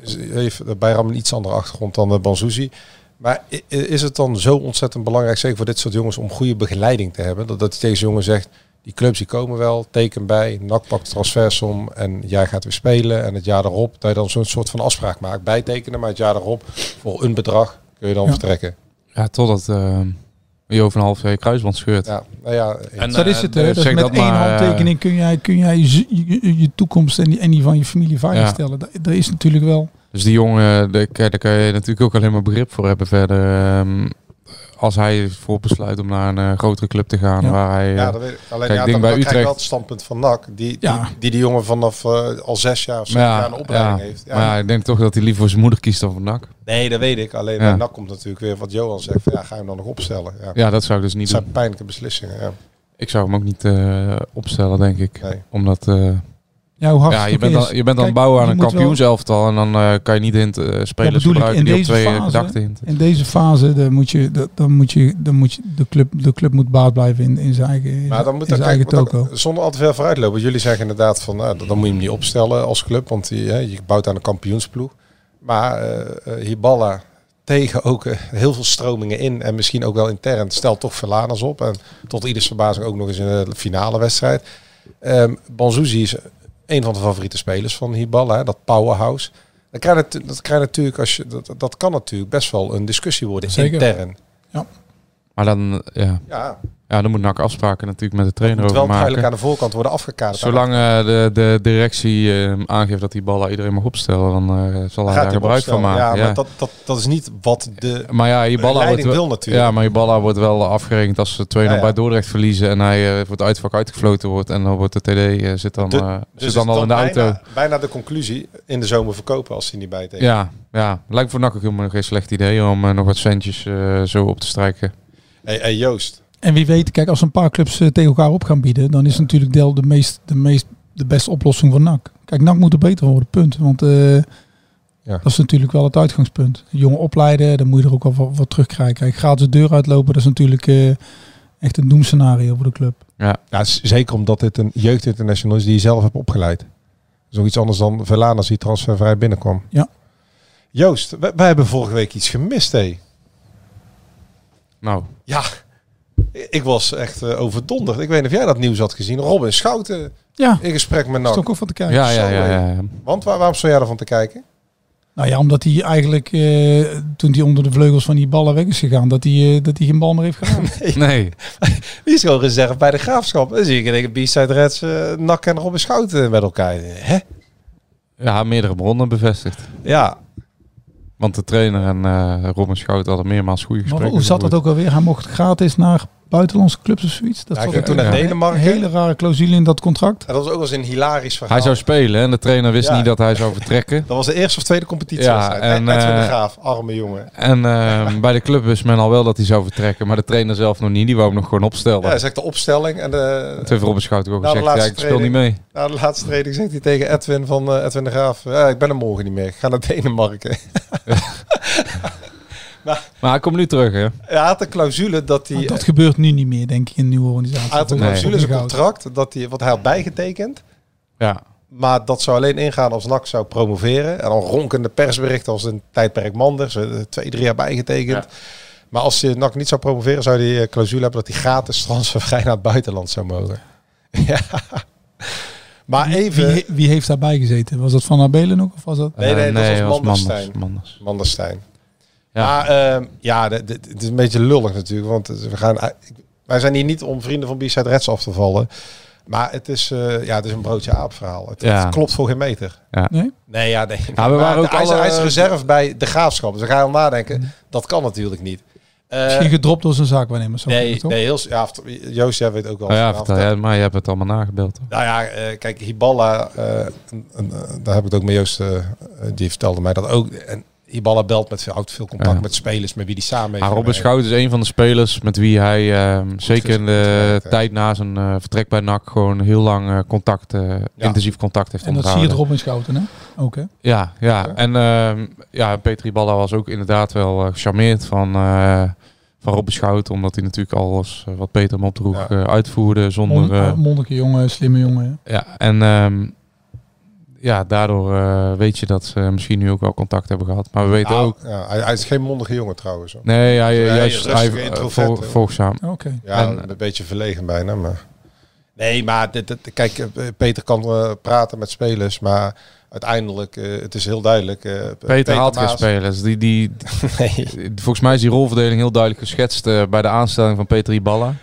dus heeft bij Ram een iets andere achtergrond dan de Banzuzi. Maar is het dan zo ontzettend belangrijk, zeker voor dit soort jongens, om goede begeleiding te hebben? Dat, dat deze jongen zegt, die clubs die komen wel, teken bij, NAC pakt de transfersom en jij gaat weer spelen. En het jaar erop, dat je dan zo'n soort van afspraak maakt. Bijtekenen, maar het jaar erop voor een bedrag kun je dan Ja. vertrekken. Ja, totdat, eh, Je over een half jaar je kruisband scheurt. Ja, nou ja, En, dat eh, is het. Hè? dus Dat met dat één maar, eh, handtekening kun jij, kun jij je, je, je toekomst en die, en die van je familie veiligstellen. Dat, dat is natuurlijk wel... Dus die jongen, daar, daar kan je natuurlijk ook alleen maar begrip voor hebben verder. Ehm, als hij voor besluit om naar een eh, grotere club te gaan, Ja. waar hij... ja, eh, dat weet ik. Alleen Kijk, ja, dan, bij dan krijg je Utrecht- wel het standpunt van NAC. Die, Ja. die, die die jongen vanaf eh, al zes jaar of zo maar jaar ja, een opleiding ja, heeft. Ja. maar ja, ik denk toch dat hij liever voor zijn moeder kiest dan voor NAC. Nee, dat weet ik. Alleen Ja. bij NAC komt natuurlijk weer wat Johan zegt. Van, ja, ga je hem dan nog opstellen? Ja. Ja, dat zou ik dus Dat niet zijn doen. pijnlijke beslissingen. Ja. Ik zou hem ook niet eh, opstellen, denk ik. Nee. Omdat... eh, Ja, hoe hard ja, het je bent, is. dan, je bent aan het bouwen aan je een kampioenselftal en dan eh, kan je niet hint, eh, spelers ik, gebruiken in die op twee fase- gedachten hint. In deze fase dan moet je, dan- dan moet je, dan moet je de, club, de club moet baat blijven in, in zijn eigen, in Maar dan moet dan, eigen kijk, toko. dan- zonder al te veel vooruitlopen. Want jullie zeggen inderdaad van, nou, dan moet je hem niet opstellen als club. Want die, hè, je bouwt aan een kampioensploeg. Maar eh eh, Hiballa tegen ook eh, heel veel stromingen in. En misschien ook wel intern. Stelt toch Verlaners op. En tot ieders verbazing ook nog eens in de finale wedstrijd. Ehm Banzuzi is een van de favoriete spelers van Hiballa. Hè, dat powerhouse. Dan krijg je, dat, krijg je natuurlijk als je, dat, dat kan natuurlijk best wel een discussie worden Zeker. intern. Maar dan, ja, Ja, ja, dan moet NAC afspraken natuurlijk met de het trainer moet wel over duidelijk maken. aan de voorkant worden afgekaderd. Zolang eh, de, de directie eh, aangeeft dat die ballen iedereen mag opstellen, dan eh, zal hij daar gebruik van maken. Ja, Ja, maar dat, dat, dat is niet wat de Maar ja, wordt leiding wel, wil natuurlijk. ja, maar je ballen wordt wel afgerekend als ze 2-0 Ja, ja. bij Dordrecht verliezen en hij eh, voor het uitvak uitgefloten wordt en dan wordt de TD zit dan, De- dus zit dan al in de auto. Bijna, bijna de conclusie in de zomer verkopen als hij niet bij tegen. Ja, ja, lijkt voor NAC ook helemaal geen slecht idee om nog wat centjes zo op te strijken. Hey, hey, Joost, En wie weet, kijk, als een paar clubs eh, tegen elkaar op gaan bieden, dan is natuurlijk Del de, meest, de, meest, de beste oplossing voor NAC. Kijk, NAC moet er beter worden, punt. Want eh, Ja. dat is natuurlijk wel het uitgangspunt. Jongen opleiden, dan moet je er ook al wat, wat terugkrijgen. Kijk, gratis de deur uitlopen, dat is natuurlijk eh, echt een doemscenario voor de club. Ja, ja, zeker omdat dit een jeugdinternational is die je zelf hebt opgeleid. Zoiets anders dan Verlanas die transfervrij binnenkwam. Ja. Joost, wij, wij hebben vorige week iets gemist, hé. nou, Ja, ik was echt eh, overdonderd. Ik weet niet of jij dat nieuws had gezien. Robin Schouten Ja, in gesprek met is toch NAC. ook van te kijken. ja, ja, ja, ja, ja. Want waar, waarom stond jij ervan te kijken? Nou ja, omdat hij eigenlijk, eh, toen hij onder de vleugels van die ballen weg is gegaan, dat hij, eh, dat hij geen bal meer heeft gedaan. Nee, Die is gewoon reserve bij de graafschap. Dan zie ik in één B-side Reds, eh Nak en Robin Schouten met elkaar. Hè? ja, meerdere bronnen bevestigd. Ja, Want de trainer en eh Robin Schout hadden meermaals goede Maar gesprekken. hoe zat dat ook alweer? Hij mocht gratis naar buitenlandse clubs of zoiets. Dat hij zat toen naar een- Denemarken. Een hele rare clausule in dat contract. En dat was ook wel eens een hilarisch verhaal. Hij zou spelen en de trainer wist Ja. niet dat hij zou vertrekken. dat was de eerste of tweede competitie. Ja, en, de eh, Graaf, arme jongen. En eh, bij de club wist men al wel dat hij zou vertrekken, maar de trainer zelf nog niet. Die wou hem nog gewoon opstellen. Ja, hij zegt de opstelling. En de, Toen heeft Robin Schout ook gezegd, ja, laatste ik speel niet mee. na de laatste training zegt hij tegen Edwin van eh, Edwin de Graaf. Ja, ik ben er morgen niet meer. Ik ga naar Denemarken. Maar hij komt nu terug, hè? hij had een clausule dat hij... Maar dat gebeurt nu niet meer, denk ik, in een nieuwe organisatie. hij had een clausule zijn Goud. contract. Dat hij, wat hij had bijgetekend. Ja. Maar dat zou alleen ingaan als NAC zou promoveren. En dan ronkende persberichten als een tijdperk Manders. eh, Twee, drie jaar bijgetekend. Maar als je NAC niet zou promoveren, zou die eh, clausule hebben dat hij gratis transfervrij naar het buitenland zou mogen. ja. Maar even... Wie, wie heeft daarbij gezeten? Was dat Van Abelen ook? Of was dat? Nee, nee, Eh, dat was Manders, Manderstein. Manders. Manderstein. Ja. Maar ehm, ja, het is een beetje lullig natuurlijk. Want we gaan, wij zijn hier niet om vrienden van B-Side Reds af te vallen. Maar het is, eh, ja, het is een broodje aap verhaal. Het, Ja. het klopt voor geen meter. Nee? Nee, ja, nee. Ja, we Maar waren ook hij, is, alle- is reserve bij de graafschap. Dus dan ga je al nadenken. Dat kan natuurlijk niet. Eh, Misschien gedropt door zijn zaakwaarnemer. zo nee, toch? nee, heel, ja, Joost, jij weet ook wel. Oh ja, vertel, ja, maar je hebt het allemaal nagebeld. hoor. Nou ja, eh, kijk, Hiballa, eh, en- en, eh, daar heb ik het ook met Joost, eh, eh, die vertelde mij dat ook. En Hiballa belt met veel, houdt veel contact Ja. met spelers met wie die samen heeft Maar Robin. Schout is een van de spelers met wie hij ehm, zeker in de tijd na zijn eh, vertrek bij NAC gewoon heel lang eh, contact, eh, intensief contact heeft En dat zie je het Robin Schouten, hè? Ook, hè? Ja, ja. En ehm ja, Petri Balla was ook inderdaad wel gecharmeerd van, eh van Robin Schout. Omdat hij natuurlijk alles wat Peter hem opdroeg Ja. eh, uitvoerde zonder... Mon- eh, mondige jongen, slimme jongen. ja, en ehm, ja, daardoor eh, weet je dat ze misschien nu ook wel contact hebben gehad. Maar we weten Nou, ook... ja, hij, hij is geen mondige jongen trouwens. hoor. Nee, hij, juist rustige hij, eh, introvert, vol- hoor. volgzaam. Oké. Ja, En- een beetje verlegen bijna. Maar Nee, maar dit, dit- kijk, eh, Peter kan eh, praten met spelers, maar uiteindelijk, eh, het is heel duidelijk. eh, Peter haalt geen spelers. Die, die, Nee. volgens mij is die rolverdeling heel duidelijk geschetst eh, bij de aanstelling van Peter Iballa.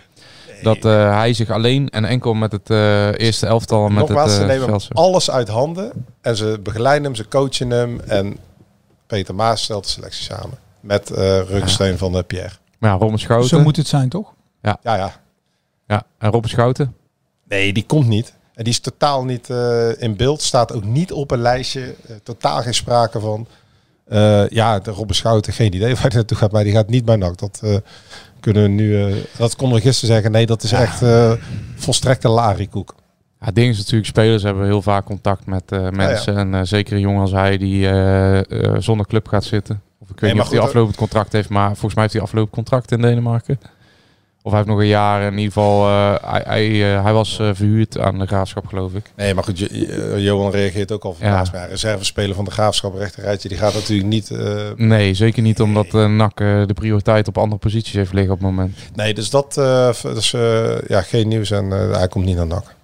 Dat eh, hij zich alleen en enkel met het eh, eerste elftal en met Nogmaals, het ze eh nemen veld- alles uit handen en ze begeleiden hem, ze coachen hem en Peter Maas stelt de selectie samen. Met eh rugsteun van eh, Pierre. Maar ja, Robben Schouten. Zo moet het zijn, toch? Ja, ja. Ja, en Robben Schouten. Nee, die komt niet. En die is totaal niet eh, in beeld. Staat ook niet op een lijstje. Totaal geen sprake van. Eh, ja, de Robben Schouten, geen idee waar hij naartoe gaat. Maar die gaat niet bij NAC. Dat eh, kunnen we nu... eh, dat konden we gisteren zeggen. Nee, dat is echt eh volstrekte larikoek. Ja, het ding is natuurlijk, spelers hebben heel vaak contact met eh, mensen. En eh, zeker een jongen als hij die zonder club gaat zitten. Of ik weet Nee, niet of hij aflopend contract heeft, maar volgens mij heeft hij aflopend contract in Denemarken. Of hij heeft nog een jaar. In ieder geval, eh, hij, hij, eh, hij was eh, verhuurd aan de graafschap, geloof ik. Nee, maar goed, Jo- Johan reageert ook al verbaasd. Maar reservespeler van de Graafschap rechterrijtje, die gaat natuurlijk niet... Nee, zeker niet omdat eh NAC de prioriteit op andere posities heeft liggen op het moment. nee, dus dat is eh, ja, geen nieuws en hij komt niet naar NAC.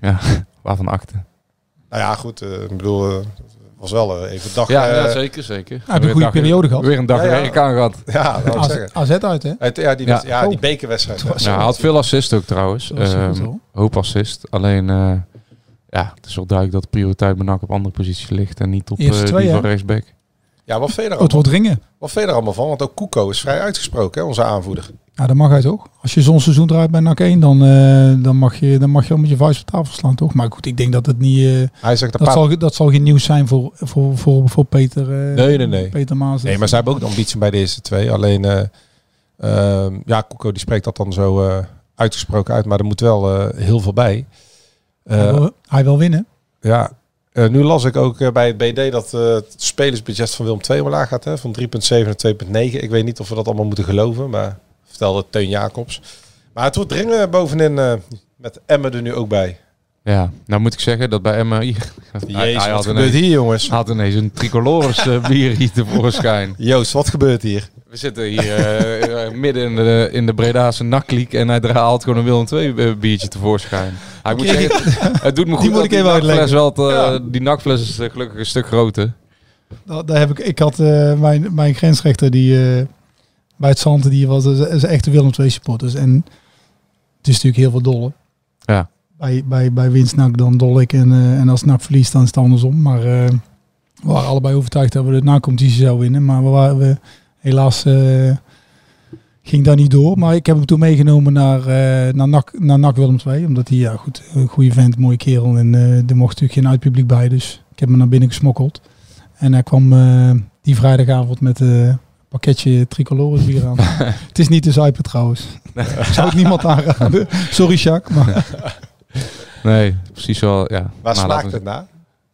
Ja, waarvan achter. Nou ja, goed. ik bedoel, was wel eh, even dag... Ja, eh, ja, zeker, zeker. Hij heeft een goede periode gehad. Weer een dag Ja, ja. werk aan gehad. Ja, dat AZ, zeggen. AZ uit, hè? Het- ja, die, Ja. ja. die Oh. bekerwedstrijd. Ja, hij had veel assist ook trouwens. Was Ehm, hoop assist. Alleen, eh, ja, het is wel duidelijk dat de prioriteit bij NAC op andere posities ligt en niet op eh, twee, die van rechtsback. Ja, wat vind je er Oh, het allemaal, wordt ringen. wat vind je er allemaal van? Want ook Koeko is vrij uitgesproken, hè, onze aanvoerder. Ja, dat mag hij toch? Als je zo'n seizoen draait bij NAC 1, dan, eh, dan, mag je, dan mag je al met je vuist op tafel slaan, toch? Maar goed, ik denk dat het niet... eh, Hij zegt dat, zal, dat zal geen nieuws zijn voor, voor, voor, voor Peter, eh, Nee, nee, nee. Peter Maas. Nee, maar zij hebben ook de ambitie bij de eerste twee. Alleen, eh, ehm, ja, Koeko die spreekt dat dan zo eh, uitgesproken uit. Maar er moet wel eh, heel veel bij. Eh, hij, wil, hij wil winnen. Ja, eh, nu las ik ook eh, bij het BD dat eh, het spelersbudget van Willem II omlaag gaat. Hè, van 3,7 naar 2,9. Ik weet niet of we dat allemaal moeten geloven. Maar vertelde Teun Jacobs. Maar het wordt dringen bovenin met Emmen er nu ook bij. Ja, nou moet ik zeggen dat bij Emma... Hij, Jezus, hij wat had gebeurt ineens, hier jongens? had ineens een tricolores eh, bier hier tevoorschijn. Joost, wat gebeurt hier? We zitten hier eh, eh, midden in de, in de Bredaanse nakkliek en hij haalt gewoon een Willem II biertje tevoorschijn. Hij moet zeggen, het doet me goed moet dat ik die even nakfles uitleggen. wel, te- Ja. die nakfles is gelukkig een stuk groter. Dat, daar heb ik, ik had eh, mijn, mijn grensrechter die eh, bij het Zanten, die was is, is echt een Willem II supporters. En het is natuurlijk heel veel dolle. Ja. Bij, bij, bij winst dan dol ik en, eh, en als NAC verliest dan is het andersom. Maar eh, we waren allebei overtuigd dat we de na-competitie zouden winnen. Maar we waren we, helaas eh, ging dat niet door. Maar ik heb hem toen meegenomen naar, naar, NAC, naar NAC Willem II. Omdat hij, ja goed, een goede vent, mooie kerel. En er mocht natuurlijk geen uitpubliek bij. Dus ik heb hem naar binnen gesmokkeld. En hij kwam die vrijdagavond met pakketje tricolores bier aan. het is niet de Zuiper trouwens. Zou ik niemand aanraden. Sorry Jacques, maar Nee, precies wel, ja. Waar smaakt het naar?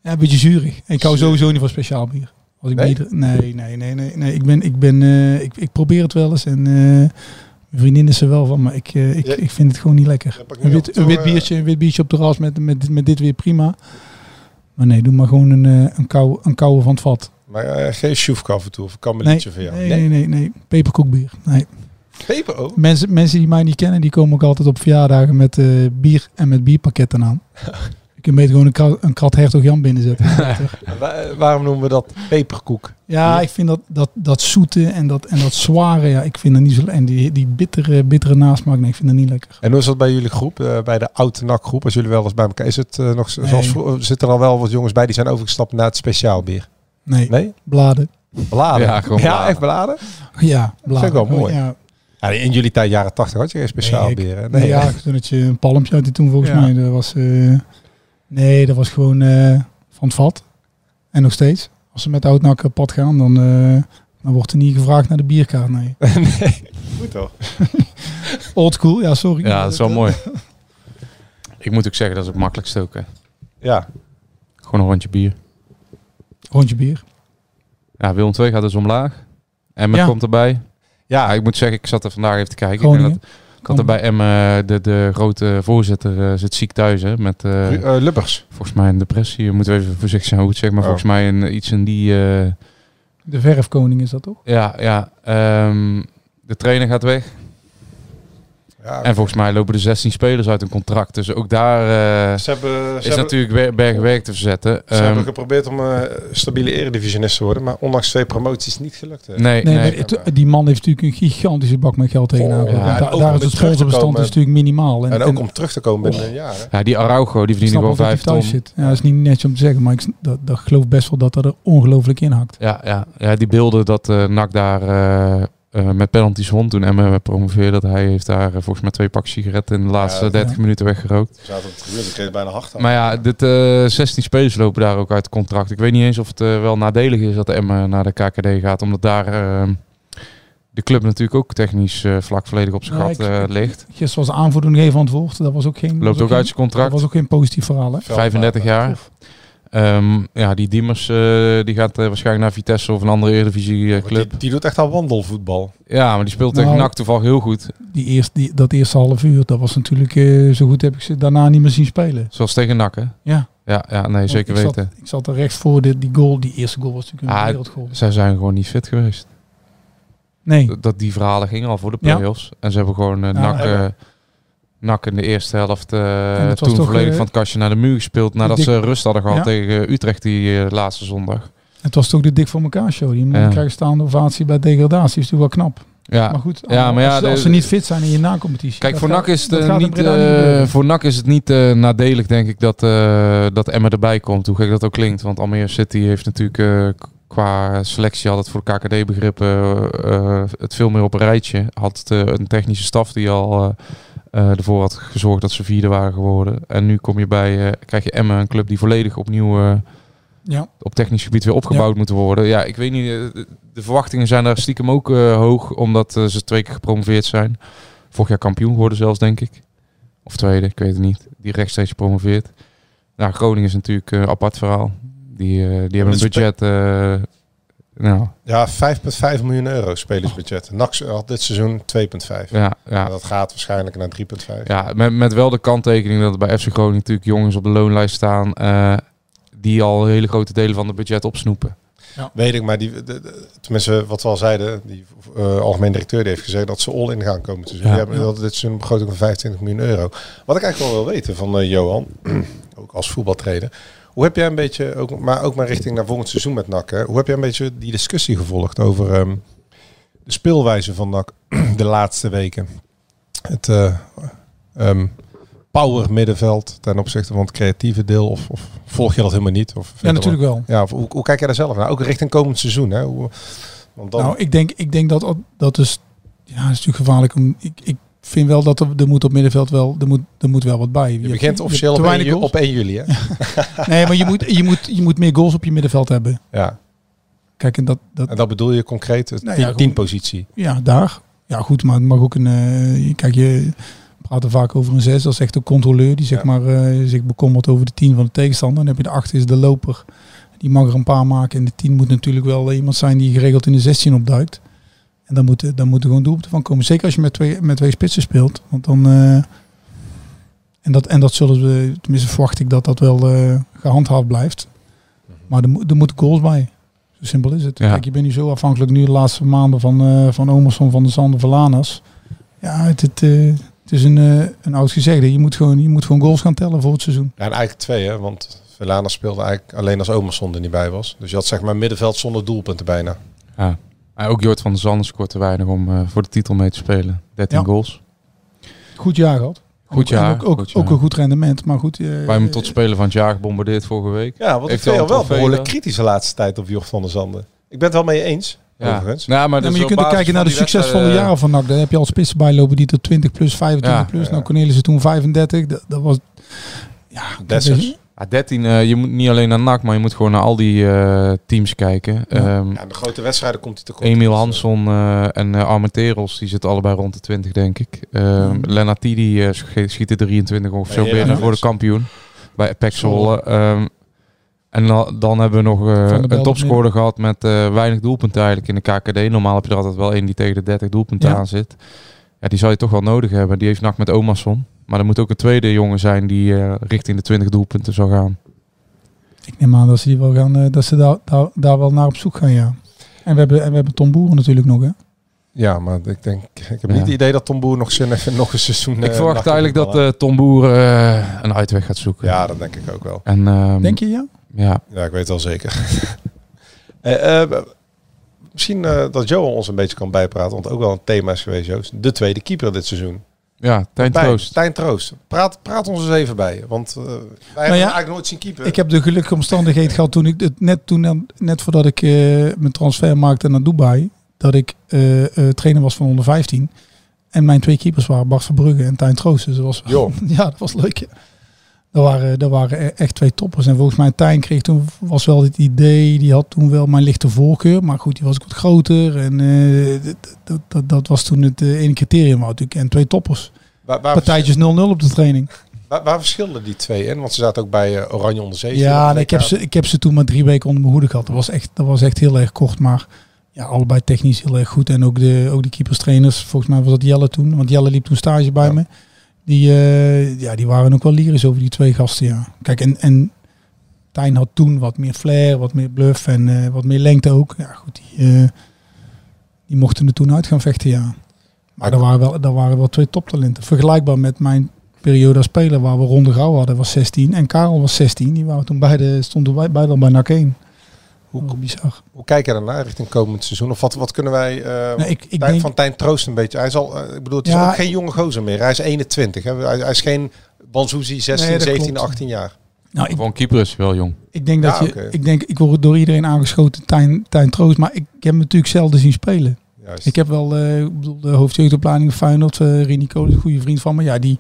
ja, een beetje zuurig. Ik hou sowieso niet van speciaal bier. Als ik Nee? bier nee, nee, nee, nee, nee. Ik, ben, ik, ben, eh, ik, ik probeer het wel eens en eh, mijn vriendin is er wel van, maar ik, eh, ik, Ja. ik vind het gewoon niet lekker. Een wit, een wit biertje, een wit biertje op de ras met, met, met dit weer prima. Maar nee, doe maar gewoon een, eh, een, kou, een koude van het vat. Maar geen sjoefka af en toe, of een Nee, voor jou. nee, nee, nee, nee. Peperkoekbier. Nee. Peper ook? Mensen, mensen die mij niet kennen, die komen ook altijd op verjaardagen met eh, bier en met bierpakketten aan. Je kunt beter gewoon een, krat, een krat Hertog Jan binnenzetten. Wa- waarom noemen we dat peperkoek? ja, ik vind dat, dat, dat zoete en dat, en dat zware, ja, ik vind dat niet zo En die, die bittere, bittere nasmaak, nee, ik vind dat niet lekker. En hoe is dat bij jullie groep, eh, bij de oude NAC groep, als jullie wel eens bij elkaar, is het eh, nog Nee. zoals zitten er al wel wat jongens bij die zijn overgestapt naar het speciaal bier? Nee, Nee? bladen. Bladen? Ja, gewoon Ja, bladen. echt bladen? Ja, bladen. ik wel mooi. Ja, Ja, in jullie tijd, jaren 80, had je geen speciaal Nee, ik- nee, Nee, ja, toen had je een palmpje uit die toen volgens Ja. mij. Dat was, eh, nee, dat was gewoon eh, van het vat. En nog steeds. Als ze met oud op pad gaan, dan, eh, dan wordt er niet gevraagd naar de bierkaart. Nee. nee. Goed toch? Old school, ja, sorry. Ja, dat is wel mooi. Ik moet ook zeggen, dat is het makkelijkste ook. Hè. Ja. Gewoon een rondje bier. Rondje bier. Ja, Willem 2 gaat dus omlaag. Emmen Ja. komt erbij. Ja, ik moet zeggen, ik zat er vandaag even te kijken. Ik, Groningen. dat, ik had er bij Emmen, de, de grote voorzitter, eh, zit ziek thuis. Hè, met eh, eh, Lubbers. volgens mij een depressie. Je moet even voorzichtig zijn hoe het zeg. Maar Oh. volgens mij een, iets in die... eh, De verfkoning is dat toch? ja, ja. ehm, de trainer gaat weg. Ja, En volgens mij lopen er 16 spelers uit een contract. Dus ook daar eh, ze hebben, ze is hebben, natuurlijk wer- bergwerk te verzetten. ze Ehm, hebben geprobeerd om eh, stabiele eredivisionist te worden, maar ondanks twee promoties niet gelukt. hè. nee, Nee, nee. maar het- die man heeft natuurlijk een gigantische bak met geld tegenaan. Oh, ja, Da- daar is het sponsorbestand is natuurlijk minimaal. En, En ook en om terug te komen binnen een jaar. hè. Ja, die Araujo die verdient wel dat 5 hij thuis ton. zit. Ja, dat is niet netjes om te zeggen, maar ik, dat, dat geloof best wel dat dat er ongelooflijk in hakt. Ja, ja, ja, die beelden dat eh NAC daar eh, met penalties won toen Emmen promoveerde. Dat hij heeft daar eh, volgens mij twee pak sigaretten in de laatste Ja, 30 ja. minuten weggerookt. Ze zaten op de tribune, ze kregen bijna hard aan. Maar ja, dit, eh 16 spelers lopen daar ook uit het contract. Ik weet niet eens of het wel nadelig is dat Emmen naar de KKD gaat. Omdat daar eh, de club natuurlijk ook technisch vlak volledig op zijn Ja, gat ik- eh, ligt. Gisteren was aanvoerder nog even aan het woord. Dat was ook geen, Loopt ook geen- uit zijn Dat contract. was ook geen positief verhaal. Hè? 35 jaar. Ehm, ja, die Diemers eh, die gaat eh, waarschijnlijk naar Vitesse of een andere Eredivisie eh, Want club. Die, die doet echt al wandelvoetbal. Ja, maar die speelt Nou, tegen NAC toevallig heel goed. Die eerst, die, dat eerste half uur, dat was natuurlijk eh, zo goed heb ik ze daarna niet meer zien spelen. Zoals tegen NAC, hè? Ja, Ja, ja nee, zeker ik weten. Zat, ik zat er recht voor de, die goal. Die eerste goal was natuurlijk een Ah, wereldgoal. Zij zijn gewoon niet fit geweest. Nee, Dat- Dat die verhalen gingen al voor de Ja. play-offs. En ze hebben gewoon Ja, NAC, ja. Eh, NAC in de eerste helft eh, toen toch, volledig eh, van het kastje naar de muur gespeeld. Nadat dik- ze rust hadden gehad Ja. tegen Utrecht die eh, laatste zondag. het was toch de dik voor elkaar show. Die Ja. krijgt staande ovatie bij degradatie. is natuurlijk wel knap. Ja, Maar goed, Ja, maar ja, als, de- als ze niet fit zijn in je na-competitie. Kijk, voor NAC is het, eh, niet, eh, voor NAC is het niet eh, nadelig, denk ik, dat, eh dat Emma erbij komt. Hoe gek dat ook klinkt. Want Almere City heeft natuurlijk eh, qua selectie altijd voor KKD-begrippen eh, het veel meer op een rijtje. Had eh, een technische staf die al eh, eh, ervoor had gezorgd dat ze vierde waren geworden. En nu kom je bij, eh, krijg je Emma, een club die volledig opnieuw eh, Ja, op technisch gebied weer opgebouwd moeten worden. Ja, ik weet niet. eh, de- verwachtingen zijn daar stiekem ook eh, hoog, omdat eh, ze twee keer gepromoveerd zijn. Vorig jaar kampioen geworden zelfs, denk ik. Of tweede, ik weet het niet. Die rechtstreeks gepromoveerd. Nou, Groningen is natuurlijk een apart verhaal. Die, eh, die hebben een budget. eh, nou, Ja, 5,5 miljoen euro spelersbudget. NAC had dit seizoen 2,5. ja, ja. Dat gaat waarschijnlijk naar 3,5. Ja, met, met wel de kanttekening dat er bij FC Groningen natuurlijk jongens op de loonlijst staan. eh, die al hele grote delen van het budget opsnoepen. Weet ik, maar die, de, de- tenminste wat we al zeiden, die eh, algemeen directeur die heeft gezegd dat ze all in gaan komen. Dus Ja. die hebben dat dit seizoen een begroting van 25 miljoen euro. Wat ik eigenlijk wel wil weten van eh, Johan, ook als voetbaltrainer. Hoe heb jij een beetje, ook, maar ook maar richting naar volgend seizoen met NAC, hè, hoe heb jij een beetje die discussie gevolgd over ehm, de speelwijze van NAC de laatste weken? Het eh, ehm, power middenveld ten opzichte van het creatieve deel, of, of volg je dat helemaal niet? Of ja natuurlijk wel. ja, of hoe, hoe kijk jij daar zelf naar? Ook richting komend seizoen, hè? Hoe, want dan, Nou, ik denk, ik denk dat dat is, ja, dat is natuurlijk gevaarlijk. Om, ik, ik vind wel dat er, er moet op middenveld wel, er moet, er moet wel wat bij. je begint officieel op te 1, weinig ju- goals. op 1 juli, hè? Nee, maar je moet, je, moet, je moet meer goals op je middenveld hebben. Ja. Kijk, en dat, dat, En dat bedoel je concreet, het Nou ja, ja, daar. Ja, goed, maar het mag ook een. eh, kijk, je praat er vaak over een zes. Dat is echt een controleur die zeg Ja. maar eh, zich bekommert over de tien van de tegenstander. Dan heb je de acht is de loper. Die mag er een paar maken. En de tien moet natuurlijk wel iemand zijn die geregeld in de 16 opduikt. En dan moet, dan moet er gewoon doelpunten van komen. Zeker als je met twee, met twee spitsen speelt. Want dan. eh, en, dat, en dat zullen we, tenminste verwacht ik dat dat wel eh, gehandhaafd blijft. Maar er, moet- er moeten goals bij. Zo simpel is het. Ja. Kijk, je bent nu zo afhankelijk nu de laatste maanden van, eh van Omerson, van de Sander, van Lanas. Ja, het, het, het is een, een oud gezegde. Je moet, gewoon, je moet gewoon goals gaan tellen voor het seizoen. Ja, en eigenlijk twee, hè? Want Velana speelde eigenlijk alleen als Omerson er niet bij was. Dus je had zeg maar middenveld zonder doelpunten bijna. Ja. Ook Jort van der Zanden scoort te weinig om eh, voor de titel mee te spelen. 13 Ja. goals. Goed jaar gehad. Goed jaar, Ook, ook, goed jaar. ook een goed rendement. Maar goed. eh, Wij hebben hem tot speler van het jaar gebombardeerd vorige week. Ja, want ik Heeft vind wel behoorlijk dan? kritisch de laatste tijd op Jocht van der Zanden. Ik ben het wel mee eens, Ja. overigens. Nou, maar, Ja, dat maar is je kunt ook kijken naar de succesvolle jaren van NAC. Dan heb je al spitsen bijlopen die tot 20 plus, 25 Ja, plus. ja. Nou, Cornelissen toen 35. Dat, dat was... Ja, Dessers. Ja, 13, eh, je moet niet alleen naar NAC, maar je moet gewoon naar al die eh, teams kijken. Ehm, Ja, de grote wedstrijden komt hij te kort. Emiel Dus, eh, Hansson eh, en uh, Armenteros, die zitten allebei rond de 20, denk ik. Um, Lennart die eh, sch- schiet er 23 of zo binnen voor de kampioen. Bij Pek. Zwolle. Ehm, en dan, hebben we nog eh, een topscorer gehad met eh, weinig doelpunten eigenlijk in de KKD. Normaal heb je er altijd wel één die tegen de 30 doelpunten Ja. aan zit. Ja, die zou je toch wel nodig hebben. Die heeft NAC met Omarsson. Maar er moet ook een tweede jongen zijn die eh, richting de 20 doelpunten zou gaan. Ik neem aan dat ze, die wel gaan, eh, dat ze daar, daar, daar wel naar op zoek gaan, ja. En we hebben, en we hebben Tom Boeren natuurlijk nog, hè. Ja, maar ik denk, ik heb Ja. niet het idee dat Tom Boer nog, zin heeft in nog een seizoen. Ik eh, verwacht nacht eigenlijk dat eh, Tom Boer een uitweg gaat zoeken. Ja, dat denk ik ook wel. En, ehm, Denk je ja? Ja, Ja, ik weet wel zeker. Misschien eh, dat Johan ons een beetje kan bijpraten, want ook wel een thema is geweest, Joost. De tweede keeper dit seizoen. ja Tijn Bij- Troost. Tijn Troost. Praat, praat ons eens even bij, want eh, wij hebben ja, hem eigenlijk nooit zien keeper. Ik heb de gelukkige omstandigheid gehad toen ik het net toen net voordat ik eh, mijn transfer maakte naar Dubai, dat ik eh, eh, trainer was van onder 15 en mijn twee keepers waren Bart Verbrugge en Tijn Troost. Dus dat was ja, dat was leuk. Ja. Dat waren, dat waren e- echt twee toppers. En volgens mij Tijn kreeg toen was wel het idee, die had toen wel mijn lichte voorkeur, maar goed, die was ook wat groter en eh, dat, dat, dat, was toen het eh, ene criterium natuurlijk en twee toppers. waar, waar, Partijtjes 0-0 op de training. waar, waar verschilden die twee in? Want ze zaten ook bij eh, Oranje onder 17. Ja, nee, ik, heb ze, ik heb ze toen maar drie weken onder mijn hoede gehad. Dat was echt, dat was echt heel erg kort. Maar ja, allebei technisch heel erg goed. En ook de, ook de keeperstrainers. Volgens mij was dat Jelle toen. Want Jelle liep toen stage bij Ja. me. Die, eh, ja, die waren ook wel lyrisch over die twee gasten. Ja. Kijk, en, en Tijn had toen wat meer flair, wat meer bluff en eh, wat meer lengte ook. Ja, goed, die, eh, die mochten er toen uit gaan vechten, ja. Maar er waren wel, er waren wel twee toptalenten. Vergelijkbaar met mijn periode als speler, waar we Ronde Gauw hadden, was 16. En Karel was 16. Die waren toen beide, stonden beide al bij NAC 1. Hoe, Hoe bizar. hoe kijk je daarnaar richting komend seizoen? Of wat, wat kunnen wij eh, Nee, ik, ik denk, van Tijn Troost een beetje? Hij is al, eh, ik bedoel, het is Ja, ook geen jonge gozer meer. Hij is 21. Hè? Hij, hij is geen Banzuzi 16, Nee, dat 17, klopt. 18 jaar. nou, ik, Gewoon keeper is wel jong. ik denk dat Ja, je, ik denk, ik word door iedereen aangeschoten, Tijn, Tijn Troost, maar ik, ik heb hem natuurlijk zelden zien spelen. Juist. Ik heb wel, eh, ik bedoel, de hoofdjeugdopleiding Feyenoord, uh, Rini Kool, een goede vriend van me, ja, die,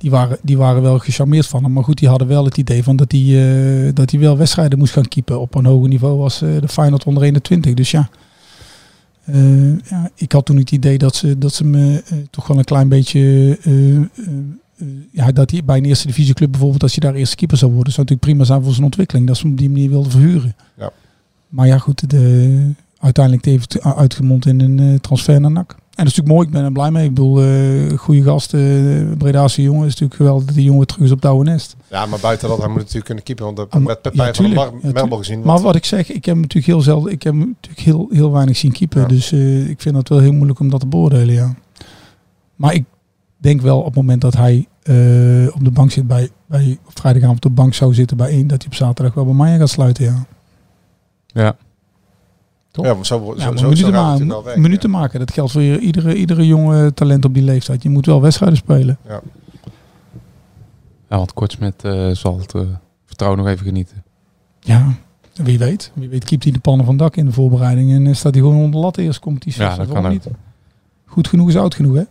die, waren, die waren wel gecharmeerd van hem. Maar goed, die hadden wel het idee van dat hij, eh, dat hij wel wedstrijden moest gaan keepen op een hoger niveau als eh, de Feyenoord onder 21. Dus ja, Eh, ja, ik had toen het idee dat ze, dat ze me toch wel een klein beetje... ja, dat hij bij een eerste divisieclub bijvoorbeeld, als je daar eerste keeper zou worden, zou natuurlijk prima zijn voor zijn ontwikkeling. Dat ze hem op die manier wilden verhuren. Ja. Maar ja, goed, de, uiteindelijk heeft het uitgemond in een transfer naar NAC. En dat is natuurlijk mooi, ik ben er blij mee. Ik bedoel, eh goede gast, eh Bredaanse jongen. is natuurlijk geweldig dat die jongen terug is op het oude nest. Ja, maar buiten dat, hij moet natuurlijk kunnen keeper. Want dat Ah, met Pepijn ja, van. Mar- Ja. Merbel gezien. Maar wat ik zeg, ik heb hem natuurlijk heel zelden, ik heb hem natuurlijk heel, heel weinig zien keeper. Ja. Dus eh, ik vind het wel heel moeilijk om dat te beoordelen, ja. Maar ik denk wel op het moment dat hij eh, op de bank zit bij, bij op vrijdagavond op de bank zou zitten bij één, dat hij op zaterdag wel bij mij gaat sluiten, ja. Ja. Toch? ja, maar zo, zo, Ja, zo, maar zo minuten, maken, wel minuten maken, dat geldt voor iedere, iedere jonge talent op die leeftijd. Je moet wel wedstrijden spelen. Ja, want Kortsmet eh zal het eh, vertrouwen nog even genieten. Ja, wie weet. Wie weet keept hij de pannen van dak in de voorbereiding en eh, staat hij gewoon onder de lat de eerste competitie. Ja, dat kan ook. niet. Goed genoeg is oud genoeg, hè?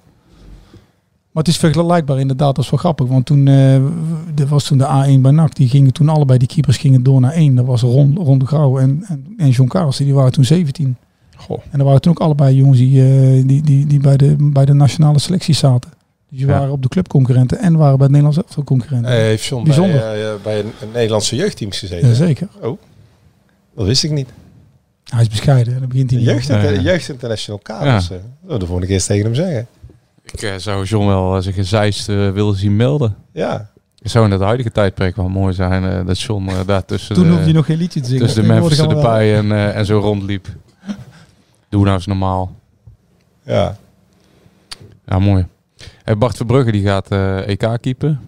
Maar het is vergelijkbaar inderdaad, dat is wel grappig. Want toen, eh, er was toen de A1 bij NAC, die gingen toen allebei, die keepers gingen door naar 1. Dat was Ron, Ron de Grauw en, en, en John Carlsen, die waren toen 17. Goh. En er waren toen ook allebei jongens die, eh, die, die, die bij, de, bij de nationale selectie zaten. Dus die Ja. waren op de clubconcurrenten en waren bij het Nederlands elftal concurrenten. Eh, heeft John Bijzonder. bij, bij een, Nederlandse jeugdteams gezeten? Jazeker. Dat wist ik niet. Hij is bescheiden, daar begint hij De niet jeugd, Ja, ja. jeugd International Kaders. eh. Oh, dat vond ik eerst tegen hem zeggen. Ik eh, zou John wel uh, zich een zeist eh, willen zien melden. Ja, Het zou in het huidige tijdperk wel mooi zijn eh, dat John eh, daar tussen Toen de, hoefde je nog geen liedje te zingen. tussen de Memphis wel. erbij en, eh, en zo rondliep. Doe nou eens normaal. ja. Ja, mooi. Hey, Bart Verbrugge die gaat eh, EK keepen.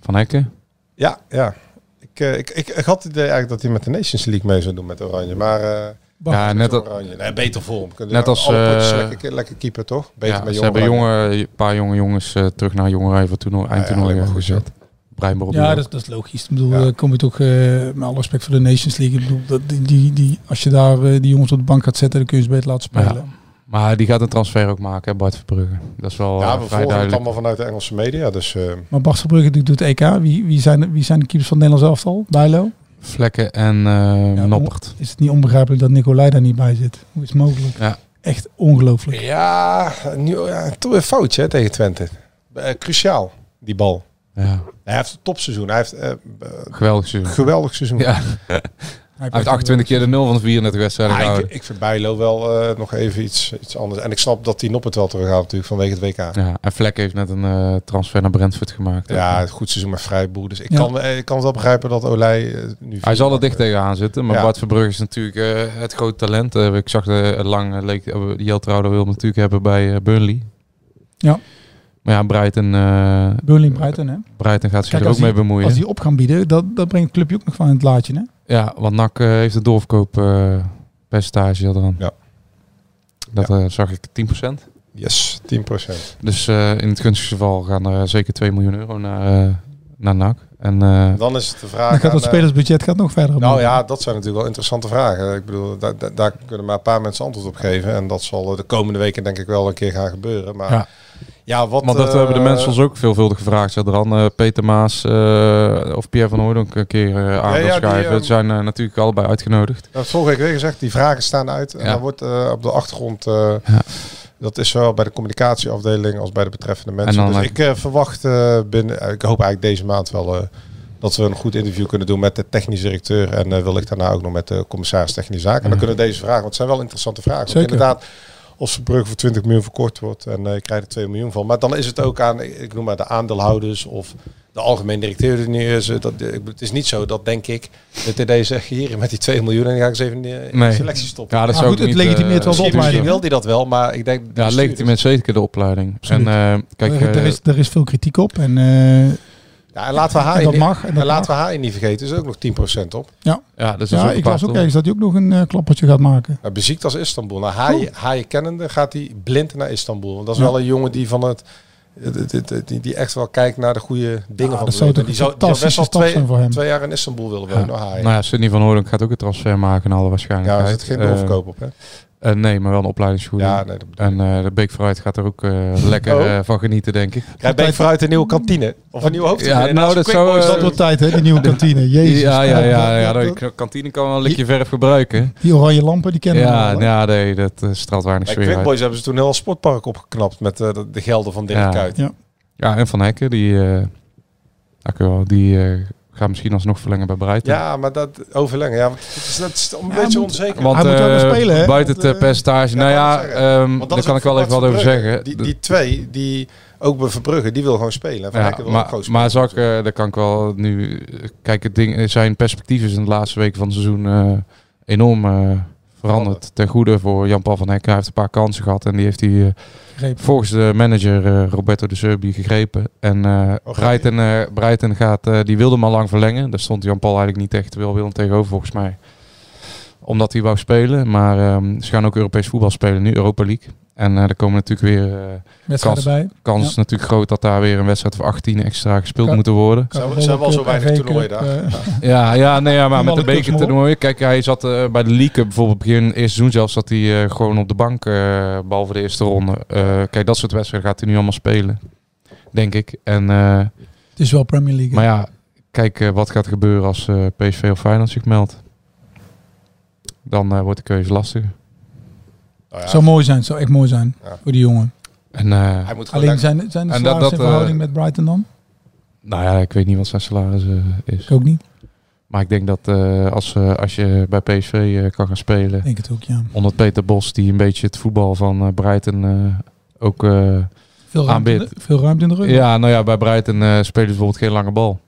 Van Hekken. Ja, ja. Ik, eh, ik, ik, ik had het idee eigenlijk dat hij met de Nations League mee zou doen met Oranje. Maar eh, Ja, net, dat, Oranje. Nee, beter. Kunnen Net als, eh, lekker, lekker keeper, toch? Beter ja, met ze hebben jonge, een paar jonge jongens eh, terug naar jonge Rijver toernooi, ja, eindtoernooi alleen eh, maar goed, gezet. Ja, dat, dat is logisch. Ik bedoel, Ja. eh, kom je toch, eh, met alle respect voor de Nations League, ik bedoel, dat, die, die, die, als je daar eh, die jongens op de bank gaat zetten, dan kun je ze beter laten spelen. Maar die gaat een transfer ook maken, hè, Bart Verbrugge. Dat is wel Ja, eh, we vrij volgen het allemaal vanuit de Engelse media. Dus eh, Maar Bart Verbrugge doet het EK. Wie, wie, zijn, wie zijn de keepers van het Nederlands elftal? Bijlo? Vlekken en eh Ja, Noppert. Is het niet onbegrijpelijk dat Nicolai daar niet bij zit? Hoe is het mogelijk? Ja. Echt ongelooflijk. ja, nu, ja, toch een foutje hè, tegen Twente. Eh, cruciaal, die bal. Ja, Hij heeft een topseizoen. Hij heeft eh, eh, geweldig seizoen. geweldig seizoen. Ja. Hij heeft 28 keer de 0 van de 34 wedstrijden Ja, ik, gehouden. ik vind Bijlo wel eh, nog even iets, iets anders. En ik snap dat die Noppert wel terug gaat natuurlijk vanwege het WK. Ja, Ja, en Vlek heeft net een eh, transfer naar Brentford gemaakt. het goed seizoen met Vrijboer. Dus ik, Ja. kan, eh, ik kan wel begrijpen dat Olij nu... Hij zal er dicht tegenaan zitten, maar Ja. Bart Verbrugge is natuurlijk eh, het grote talent. Ik zag de lang uh, leek uh, Jeltrouwde wil hem natuurlijk hebben bij Burnley. Ja. Maar ja, Brighton, eh Burnley Brighton, hè? Brighton gaat zich Kijk, er ook mee bemoeien. Als die op gaan bieden, dat, dat brengt het clubje ook nog van in het laadje, hè? Ja, want NAC eh, heeft een doorverkoop eh, percentage eraan. Ja. Dat eh, zag ik 10%. Yes, 10%. Dus eh, in het gunstigste geval gaan er zeker 2 miljoen euro naar, eh, naar NAC. En, eh, Dan is het de vraag... Dan gaat aan, het spelersbudget gaat nog verder. Nou omhoog. ja, dat zijn natuurlijk wel interessante vragen. Ik bedoel, daar, daar, daar kunnen maar een paar mensen antwoord op geven. En dat zal de komende weken denk ik wel een keer gaan gebeuren. Maar ja, Ja. wat... Want dat eh, hebben de mensen ons ook veelvuldig gevraagd. Ja, dan eh, Peter Maas eh, of Pierre van Hooydonk een keer eh, aan Ja, wil die, schrijven. eh, Het zijn eh, natuurlijk allebei uitgenodigd. Dat vorige week weer gezegd, die vragen staan uit. En Ja. dan wordt eh, op de achtergrond... eh. Dat is zowel bij de communicatieafdeling als bij de betreffende mensen. dus eh, ik eh, verwacht eh, binnen... ik hoop eigenlijk deze maand wel... eh, dat we een goed interview kunnen doen met de technisch directeur. En uh, wellicht daarna ook nog met de commissaris technische zaken. En dan kunnen deze vragen... Want het zijn wel interessante vragen. Want Zeker. inderdaad... Als Verbrugge voor 20 miljoen verkort wordt en uh, je krijgt er 2 miljoen van. Maar dan is het ook aan, ik noem maar de aandeelhouders of de algemeen directeur die nu is. Dat, het is niet zo dat, denk ik, de TD zegt hier met die 2 miljoen en dan ga ik eens even in de, in Nee. de selectie stoppen. Ja, dat Maar zou goed, het niet, legitimeert eh, wel de opleiding. misschien wil hij dat wel, maar ik denk... Ja, het legitimeert zeker de opleiding. Absoluut. En eh, kijk, er, er eh, is, er is veel kritiek op. En, eh, Ja, en laten we En Haaien dat niet- mag, en dat en laten mag. we Haaien niet vergeten, is ook nog 10% op. ja, dus dat is ja, ook ik las ook ergens dat hij ook nog een eh, klappertje gaat maken. Hij beziekt als Istanbul. Nou, Haaien, Haaien kennende gaat hij blind naar Istanbul. Want dat is Ja. wel een jongen die van het... die- echt wel kijkt naar de goede dingen Ja, van het zou Die zou, die zou best wel twee, voor hem. twee jaar in Istanbul willen Ja. wonen. nou. Nou ja, Sidney van Hooydonk gaat ook een transfer maken, in alle ja, waarschijnlijkheid. er zit geen Eh, doorverkoop op, hè? Eh, nee, maar wel een. Ja, nee, ik. En eh, de Beek vooruit gaat er ook eh, lekker Oh. eh, van genieten, denk ik. Krijgt Beek vooruit een nieuwe kantine? Of een nieuwe hoofdtribune? Ja, nou, dat zou, Boys Dat doen. wordt tijd, hè? Die nieuwe kantine. Jezus. ja, ja, ja, ja, de kantine kan wel een likje verf gebruiken. Die oranje lampen, die kennen Ja, we wel. ja, nee, dat straalt weinig Bij sfeer Quick uit. Boys hebben ze toen een heel sportpark opgeknapt met eh, de, de gelden van Dirk Ja. Kuyt. Ja. Ja, en Van Hekken, die, eh ja, wel, die gaat misschien alsnog verlengen bij Brighton. Ja, maar dat overleggen, ja, want het is, dat is een beetje moet- onzeker. Want Hij moet wel eh, spelen, hè? buiten het eh, percentage, nou ja, ja, ehm, dat daar kan ik wel even wat over zeggen. Die, die twee, die ook bij Verbrugge, die wil gewoon spelen. Van Ja, wil maar, spelen. maar zal ik, eh, daar kan ik wel nu... Kijk, het ding, zijn perspectief is in de laatste weken van het seizoen eh, enorm eh, veranderd. Ten goede voor Jan-Paul van Hekken. Hij heeft een paar kansen gehad en die heeft hij eh, volgens de manager eh, Roberto de Serbi gegrepen. En Oh, Brighton, eh, Brighton gaat, eh, die wilde hem al lang verlengen. Daar stond Jan-Paul eigenlijk niet echt wel willen tegenover volgens mij. Omdat hij wou spelen. Maar ehm, ze gaan ook Europees voetbal spelen nu, Europa League. En eh er komen natuurlijk weer... eh, kans- erbij. kans Ja. natuurlijk groot dat daar weer een wedstrijd voor 18 extra gespeeld Kan- moet worden. Ze hebben- al zo weinig toernooien daar. eh, Ja, ja, nee, ja maar met de bekertoernooi. Kijk, hij zat eh, bij de League Cup bijvoorbeeld begin eerste seizoen zelfs zat hij eh, gewoon op de bank, eh, behalve de eerste ronde. Eh, kijk, dat soort wedstrijden gaat hij nu allemaal spelen, denk ik. En, eh, Het is wel Premier League. maar ja, kijk wat gaat er gebeuren als eh, PSV of Feyenoord zich meldt. Dan eh, wordt de keuze lastig. Nou ja, Zou mooi zijn, zou echt mooi zijn Ja. voor die jongen. En, eh, hij moet Alleen zijn, zijn de En dat- salaris in dat, verhouding eh, met Brighton dan? nou ja, ik weet niet wat zijn salaris eh, is. Ik ook niet. Maar ik denk dat eh, als, eh, als je bij PSV eh, kan gaan spelen, Ik denk het ook, ja. onder Peter Bos, die een beetje het voetbal van eh, Brighton eh, ook... eh, Veel ruimte, in de, Aanbid. veel ruimte in de rug. Ja, nou ja, bij Brighton eh, spelen ze bijvoorbeeld geen lange bal.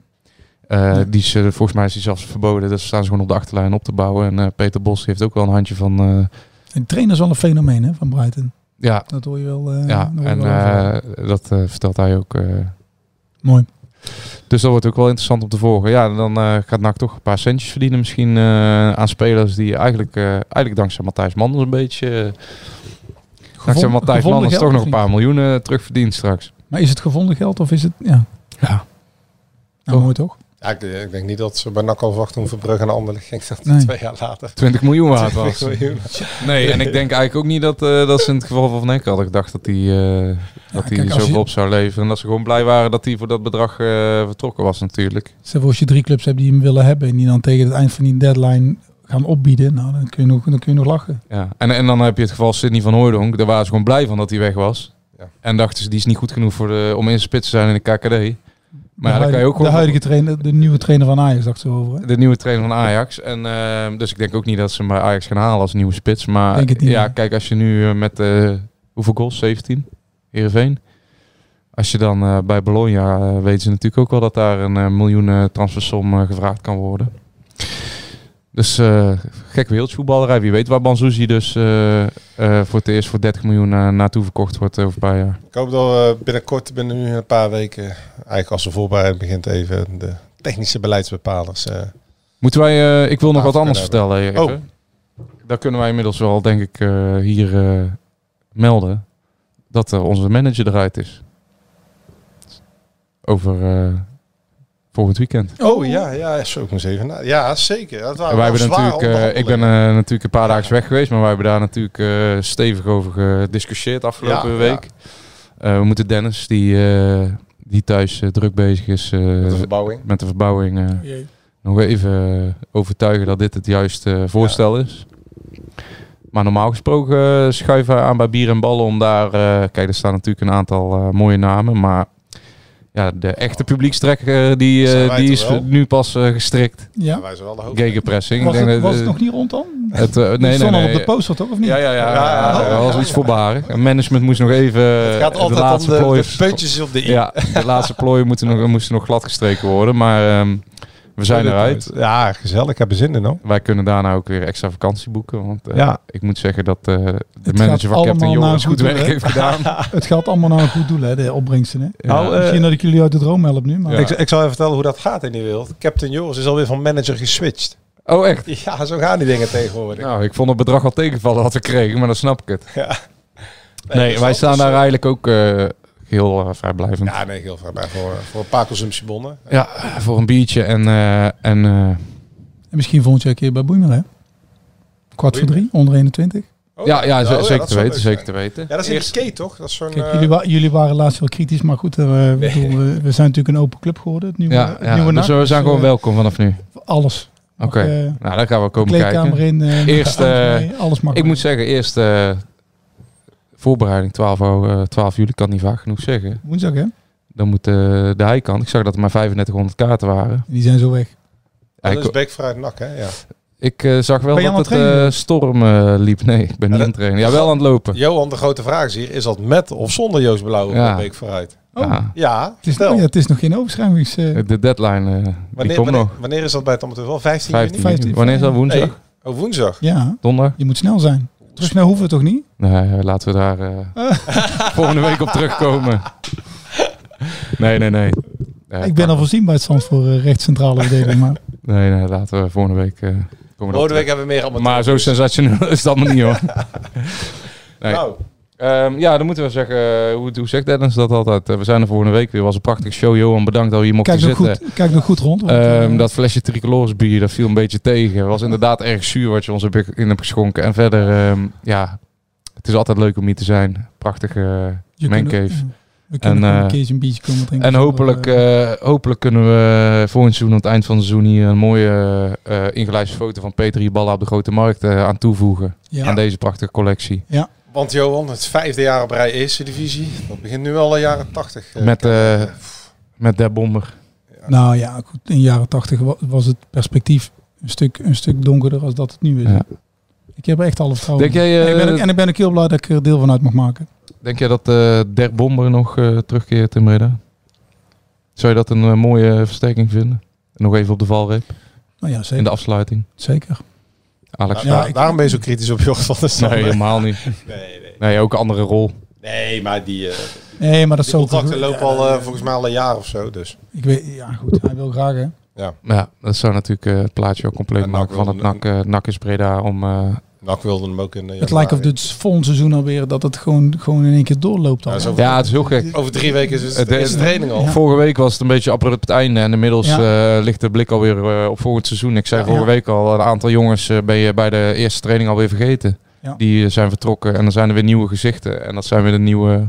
Eh, Nee. Die is, eh, volgens mij is die zelfs verboden. Dus staan ze gewoon op de achterlijn op te bouwen. En eh, Peter Bos heeft ook wel een handje van... En de trainer is wel een fenomeen hè, van Brighton. ja, Dat hoor je wel. eh, ja, en wel eh, dat eh, vertelt hij ook. Mooi. dus dat wordt ook wel interessant om te volgen. Ja, dan gaat NAC toch een paar centjes verdienen misschien aan spelers die eigenlijk, eigenlijk dankzij Matthijs Manders een beetje... dankzij Matthijs Manders toch nog een paar miljoenen terugverdiend straks. Maar is het gevonden geld of is het... Ja, Ja. nou, mooi toch? Ja, ik, ik denk niet dat ze bij NAC al verwachten toen Verbrugge naar Anderlecht ging. Dat Nee. twee jaar later. 20 miljoen waard was. 20 miljoen. Nee, en ik denk eigenlijk ook niet dat, eh, dat ze in het geval van Van Hekken hadden gedacht dat hij eh dat hij zoveel je- op zou leveren. En dat ze gewoon blij waren dat hij voor dat bedrag eh, vertrokken was natuurlijk. Stel voor als je drie clubs hebt die hem willen hebben en die dan tegen het eind van die deadline gaan opbieden, nou dan kun je nog, dan kun je nog lachen. Ja. En, en dan heb je het geval Sidney van Hooydonk. Daar waren ze gewoon blij van dat hij weg was. Ja. En dachten ze, die is niet goed genoeg voor de, om in spits te zijn in de KKD. Maar ja, de, dan kan je ook de huidige trainer, de nieuwe trainer van Ajax, dacht ze over. hè? De nieuwe trainer van Ajax. En, ehm, dus ik denk ook niet dat ze hem bij Ajax gaan halen als nieuwe spits. Maar niet, ja, nee. kijk, als je nu eh, met eh, hoeveel goals? 17? Heerenveen. Als je dan eh, bij Bologna weten ze natuurlijk ook wel dat daar een miljoen transfersom gevraagd kan worden. Dus eh gek wereldvoetballerij. Wie weet waar Banzuzi dus eh, eh, voor het eerst voor 30 miljoen naartoe verkocht wordt over een paar jaar. Ik hoop dat we binnenkort, binnen nu een paar weken, eigenlijk als de voorbereiding begint, even de technische beleidsbepalers. Moeten wij, ik wil nog wat anders vertellen. Erik, Oh. Dat kunnen wij inmiddels wel, denk ik, hier melden. Dat onze manager eruit is. Over volgend weekend. Oh ja, ja, zo ik moest even na. Ja, zeker. Dat waren En wij hebben natuurlijk, eh, ik ben eh, natuurlijk een paar dagen weg geweest, maar wij hebben daar natuurlijk eh, stevig over gediscussieerd afgelopen Ja, week. Eh, we moeten Dennis, die, eh, die thuis druk bezig is eh, Met de verbouwing. met de verbouwing, eh, nog even overtuigen dat dit het juiste voorstel is. Maar normaal gesproken schuiven we aan bij bier en ballen om daar... kijk, er staan natuurlijk een aantal mooie namen, maar... Ja, de echte publiekstrekker die, Zijn eh, die is wel? nu pas eh, gestrikt. Ja. Wij zijn wel de hoofd. Gegenpressing. Was, Ik denk het, dat, was het eh, nog niet rond dan? het, eh, nee, Nee, nee, stond al nee. op de poster toch, of niet? Ja, ja, ja. Ja, ja, ja, dat was ja, iets voorbarig. En management moest nog even Het gaat de altijd om laatste de, plooi... de puntjes op de i. Ja, de laatste plooien moeten nog, moesten nog gladgestreken worden. Maar ehm, we zijn eruit. Ja, gezellig. Ik heb er zin in hoor. Wij kunnen daarna ook weer extra vakantie boeken. Want eh, Ja. ik moet zeggen dat eh, de manager van Captain Joris goed goed werk heeft gedaan. Het gaat allemaal naar een goed doel, hè, de opbrengsten. Hè? Ja. Nou, eh, Misschien dat ik jullie uit de droom help nu, maar Ja. Ik, ik zal even vertellen hoe dat gaat in die wereld. Captain Joris is alweer van manager geswitcht. Oh, echt? Ja, zo gaan die dingen tegenwoordig. Nou, ik vond het bedrag al tegenvallen wat we kregen, maar dan snap ik het. Ja. Nee, wij staan daar eigenlijk ook eh, heel eh, vrijblijvend. Ja. Ja, nee, heel. Maar voor, voor een paar consumptiebonnen. voor een biertje en... eh, en eh, En misschien volgend jaar een keer bij Boemer, hè? Kwart voor drie, onder 21. Oh, ja, ja, oh, zeker te weten, zeker te weten. Ja, dat is in Eerst- skate toch? Dat is zo'n... Kijk, jullie, wa- jullie waren laatst wel kritisch, maar goed, bedoel, we, we zijn natuurlijk een open club geworden. Het nieuwe, ja, het ja, nieuwe dus we zijn dus, gewoon welkom vanaf nu. Alles. Oké, nou dan gaan we komen kleedkamer kijken. in. Eerst, eh, alles mag. Ik moet zeggen, eerst eh, voorbereiding 12, au- eh, 12 juli, ik kan niet vaak genoeg zeggen. Woensdag, hè? Dan moet eh, de heikant, ik zag dat er maar 3500 kaarten waren. Die zijn zo weg. Dat ik, is Beek vooruit nak, hè? Ja. ik eh, zag wel dat het eh, storm eh, liep. Nee, ik ben niet aan het trainen. Ja, wel aan het lopen. Johan, de grote vraag is hier, is dat met of zonder Joost Blauw op Ja. de Beek vooruit? Oh, Ja. Ja, het, is, ja, het is nog geen overschrijvings... De deadline, die Wanneer, komt wanneer, nog. wanneer is dat bij het amateur? 15 15 juni? 15. juni. Wanneer is dat? Woensdag? Nee, oh, woensdag. ja, Donderdag? je moet snel zijn. Terug naar hoeven we toch niet? Nee, eh, laten we daar eh, volgende week op terugkomen. Nee, nee, nee. Ik ben al voorzien bij het stand voor uh, rechtscentrale maar Nee, nee, laten we volgende week eh, komen. Volgende week hebben we meer amateur. Maar zo sensationeel is dat nog niet hoor. Nee. Nou, Ehm, ja, dan moeten we zeggen, eh, hoe, hoe zegt Dennis dat altijd? Eh, we zijn er volgende week weer. was een prachtige show. Johan, bedankt dat we hier mochten kijk nog, zitten. goed, kijk nog goed rond. want, eh, Ehm, dat flesje tricolores bier, dat viel een beetje tegen. Het was inderdaad erg zuur wat je ons in hebt geschonken. En verder, ehm, ja, het is altijd leuk om hier te zijn. Prachtige je man kunt ook- cave. We kunnen En, een keertje een biertje komen drinken. En hopelijk, hopelijk kunnen we volgend seizoen, aan het eind van het seizoen, hier een mooie eh ingelijste foto van Peter Hiballa op de Grote Markt aan toevoegen. ja. Aan deze prachtige collectie. Want Johan, het vijfde jaar op rij Eerste Divisie. Dat begint nu al de jaren 80. eh, Met, eh, eh, Met Der Bomber. Nou ja, goed, in de jaren tachtig wa- was het perspectief een stuk, een stuk donkerder als dat het nu is. Ja. Ik heb er echt alle vertrouwen Denk in. jij, en, ik ben, eh, en ik ben ook heel blij dat ik er deel van uit mag maken. Denk jij dat eh Der Bomber nog eh, terugkeert in Breda? Zou je dat een eh, mooie versterking vinden? Nog even op de valreep Nou ja, in zeker. de afsluiting. zeker. Alex. Ja, ik- daarom ben je zo kritisch op Jort van der nee, helemaal niet. Nee, nee. Nee, ook een andere rol. Nee, maar die, eh Nee, maar dat die is zo... contracten lopen Ja, al eh, ja, volgens mij al een jaar of zo. Dus. Ik weet, ja goed, hij wil graag hè. Maar ja, dat zou natuurlijk eh, het plaatje ook compleet maken van het NAC, NAC is Breda om... NAC wilde hem ook in eh, Het lijkt of dit volgend seizoen alweer dat het gewoon, gewoon in één keer doorloopt. Al. Ja, ja, het is heel gek. Over drie weken is het, is de training al. Ja. Vorige week was het een beetje abrupt op het einde en inmiddels Ja. eh, ligt de blik alweer eh, op volgend seizoen. Ik zei Ja. vorige Ja. week al, een aantal jongens eh, ben je bij de eerste training alweer vergeten. Ja. Die zijn vertrokken en dan zijn er weer nieuwe gezichten. En dat zijn weer de nieuwe,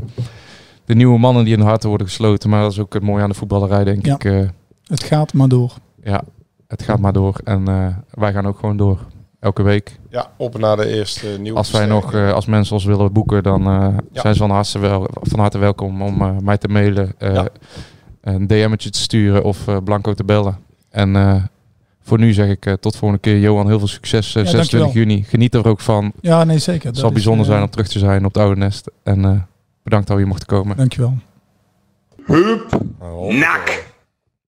de nieuwe mannen die in de harten worden gesloten. Maar dat is ook het mooie aan de voetballerij, denk Ja. ik. eh, Het gaat maar door. ja, het gaat maar door en eh, wij gaan ook gewoon door. Elke week. Ja, op naar de eerste nieuwe Als wij nog, eh, als mensen ons willen boeken, dan eh, Ja. zijn ze van harte, wel, van harte welkom om eh, mij te mailen. eh, Ja. een DM'tje te sturen of eh, Blanco te bellen. En eh, voor nu zeg ik eh, tot volgende keer. Johan, heel veel succes. eh, Ja, 26 dankjewel. juni. Geniet er ook van. Ja, nee, zeker. Het zal is, bijzonder zijn om terug te zijn op het oude nest. En eh, bedankt dat we hier mochten komen. Dankjewel. Oh, Nak.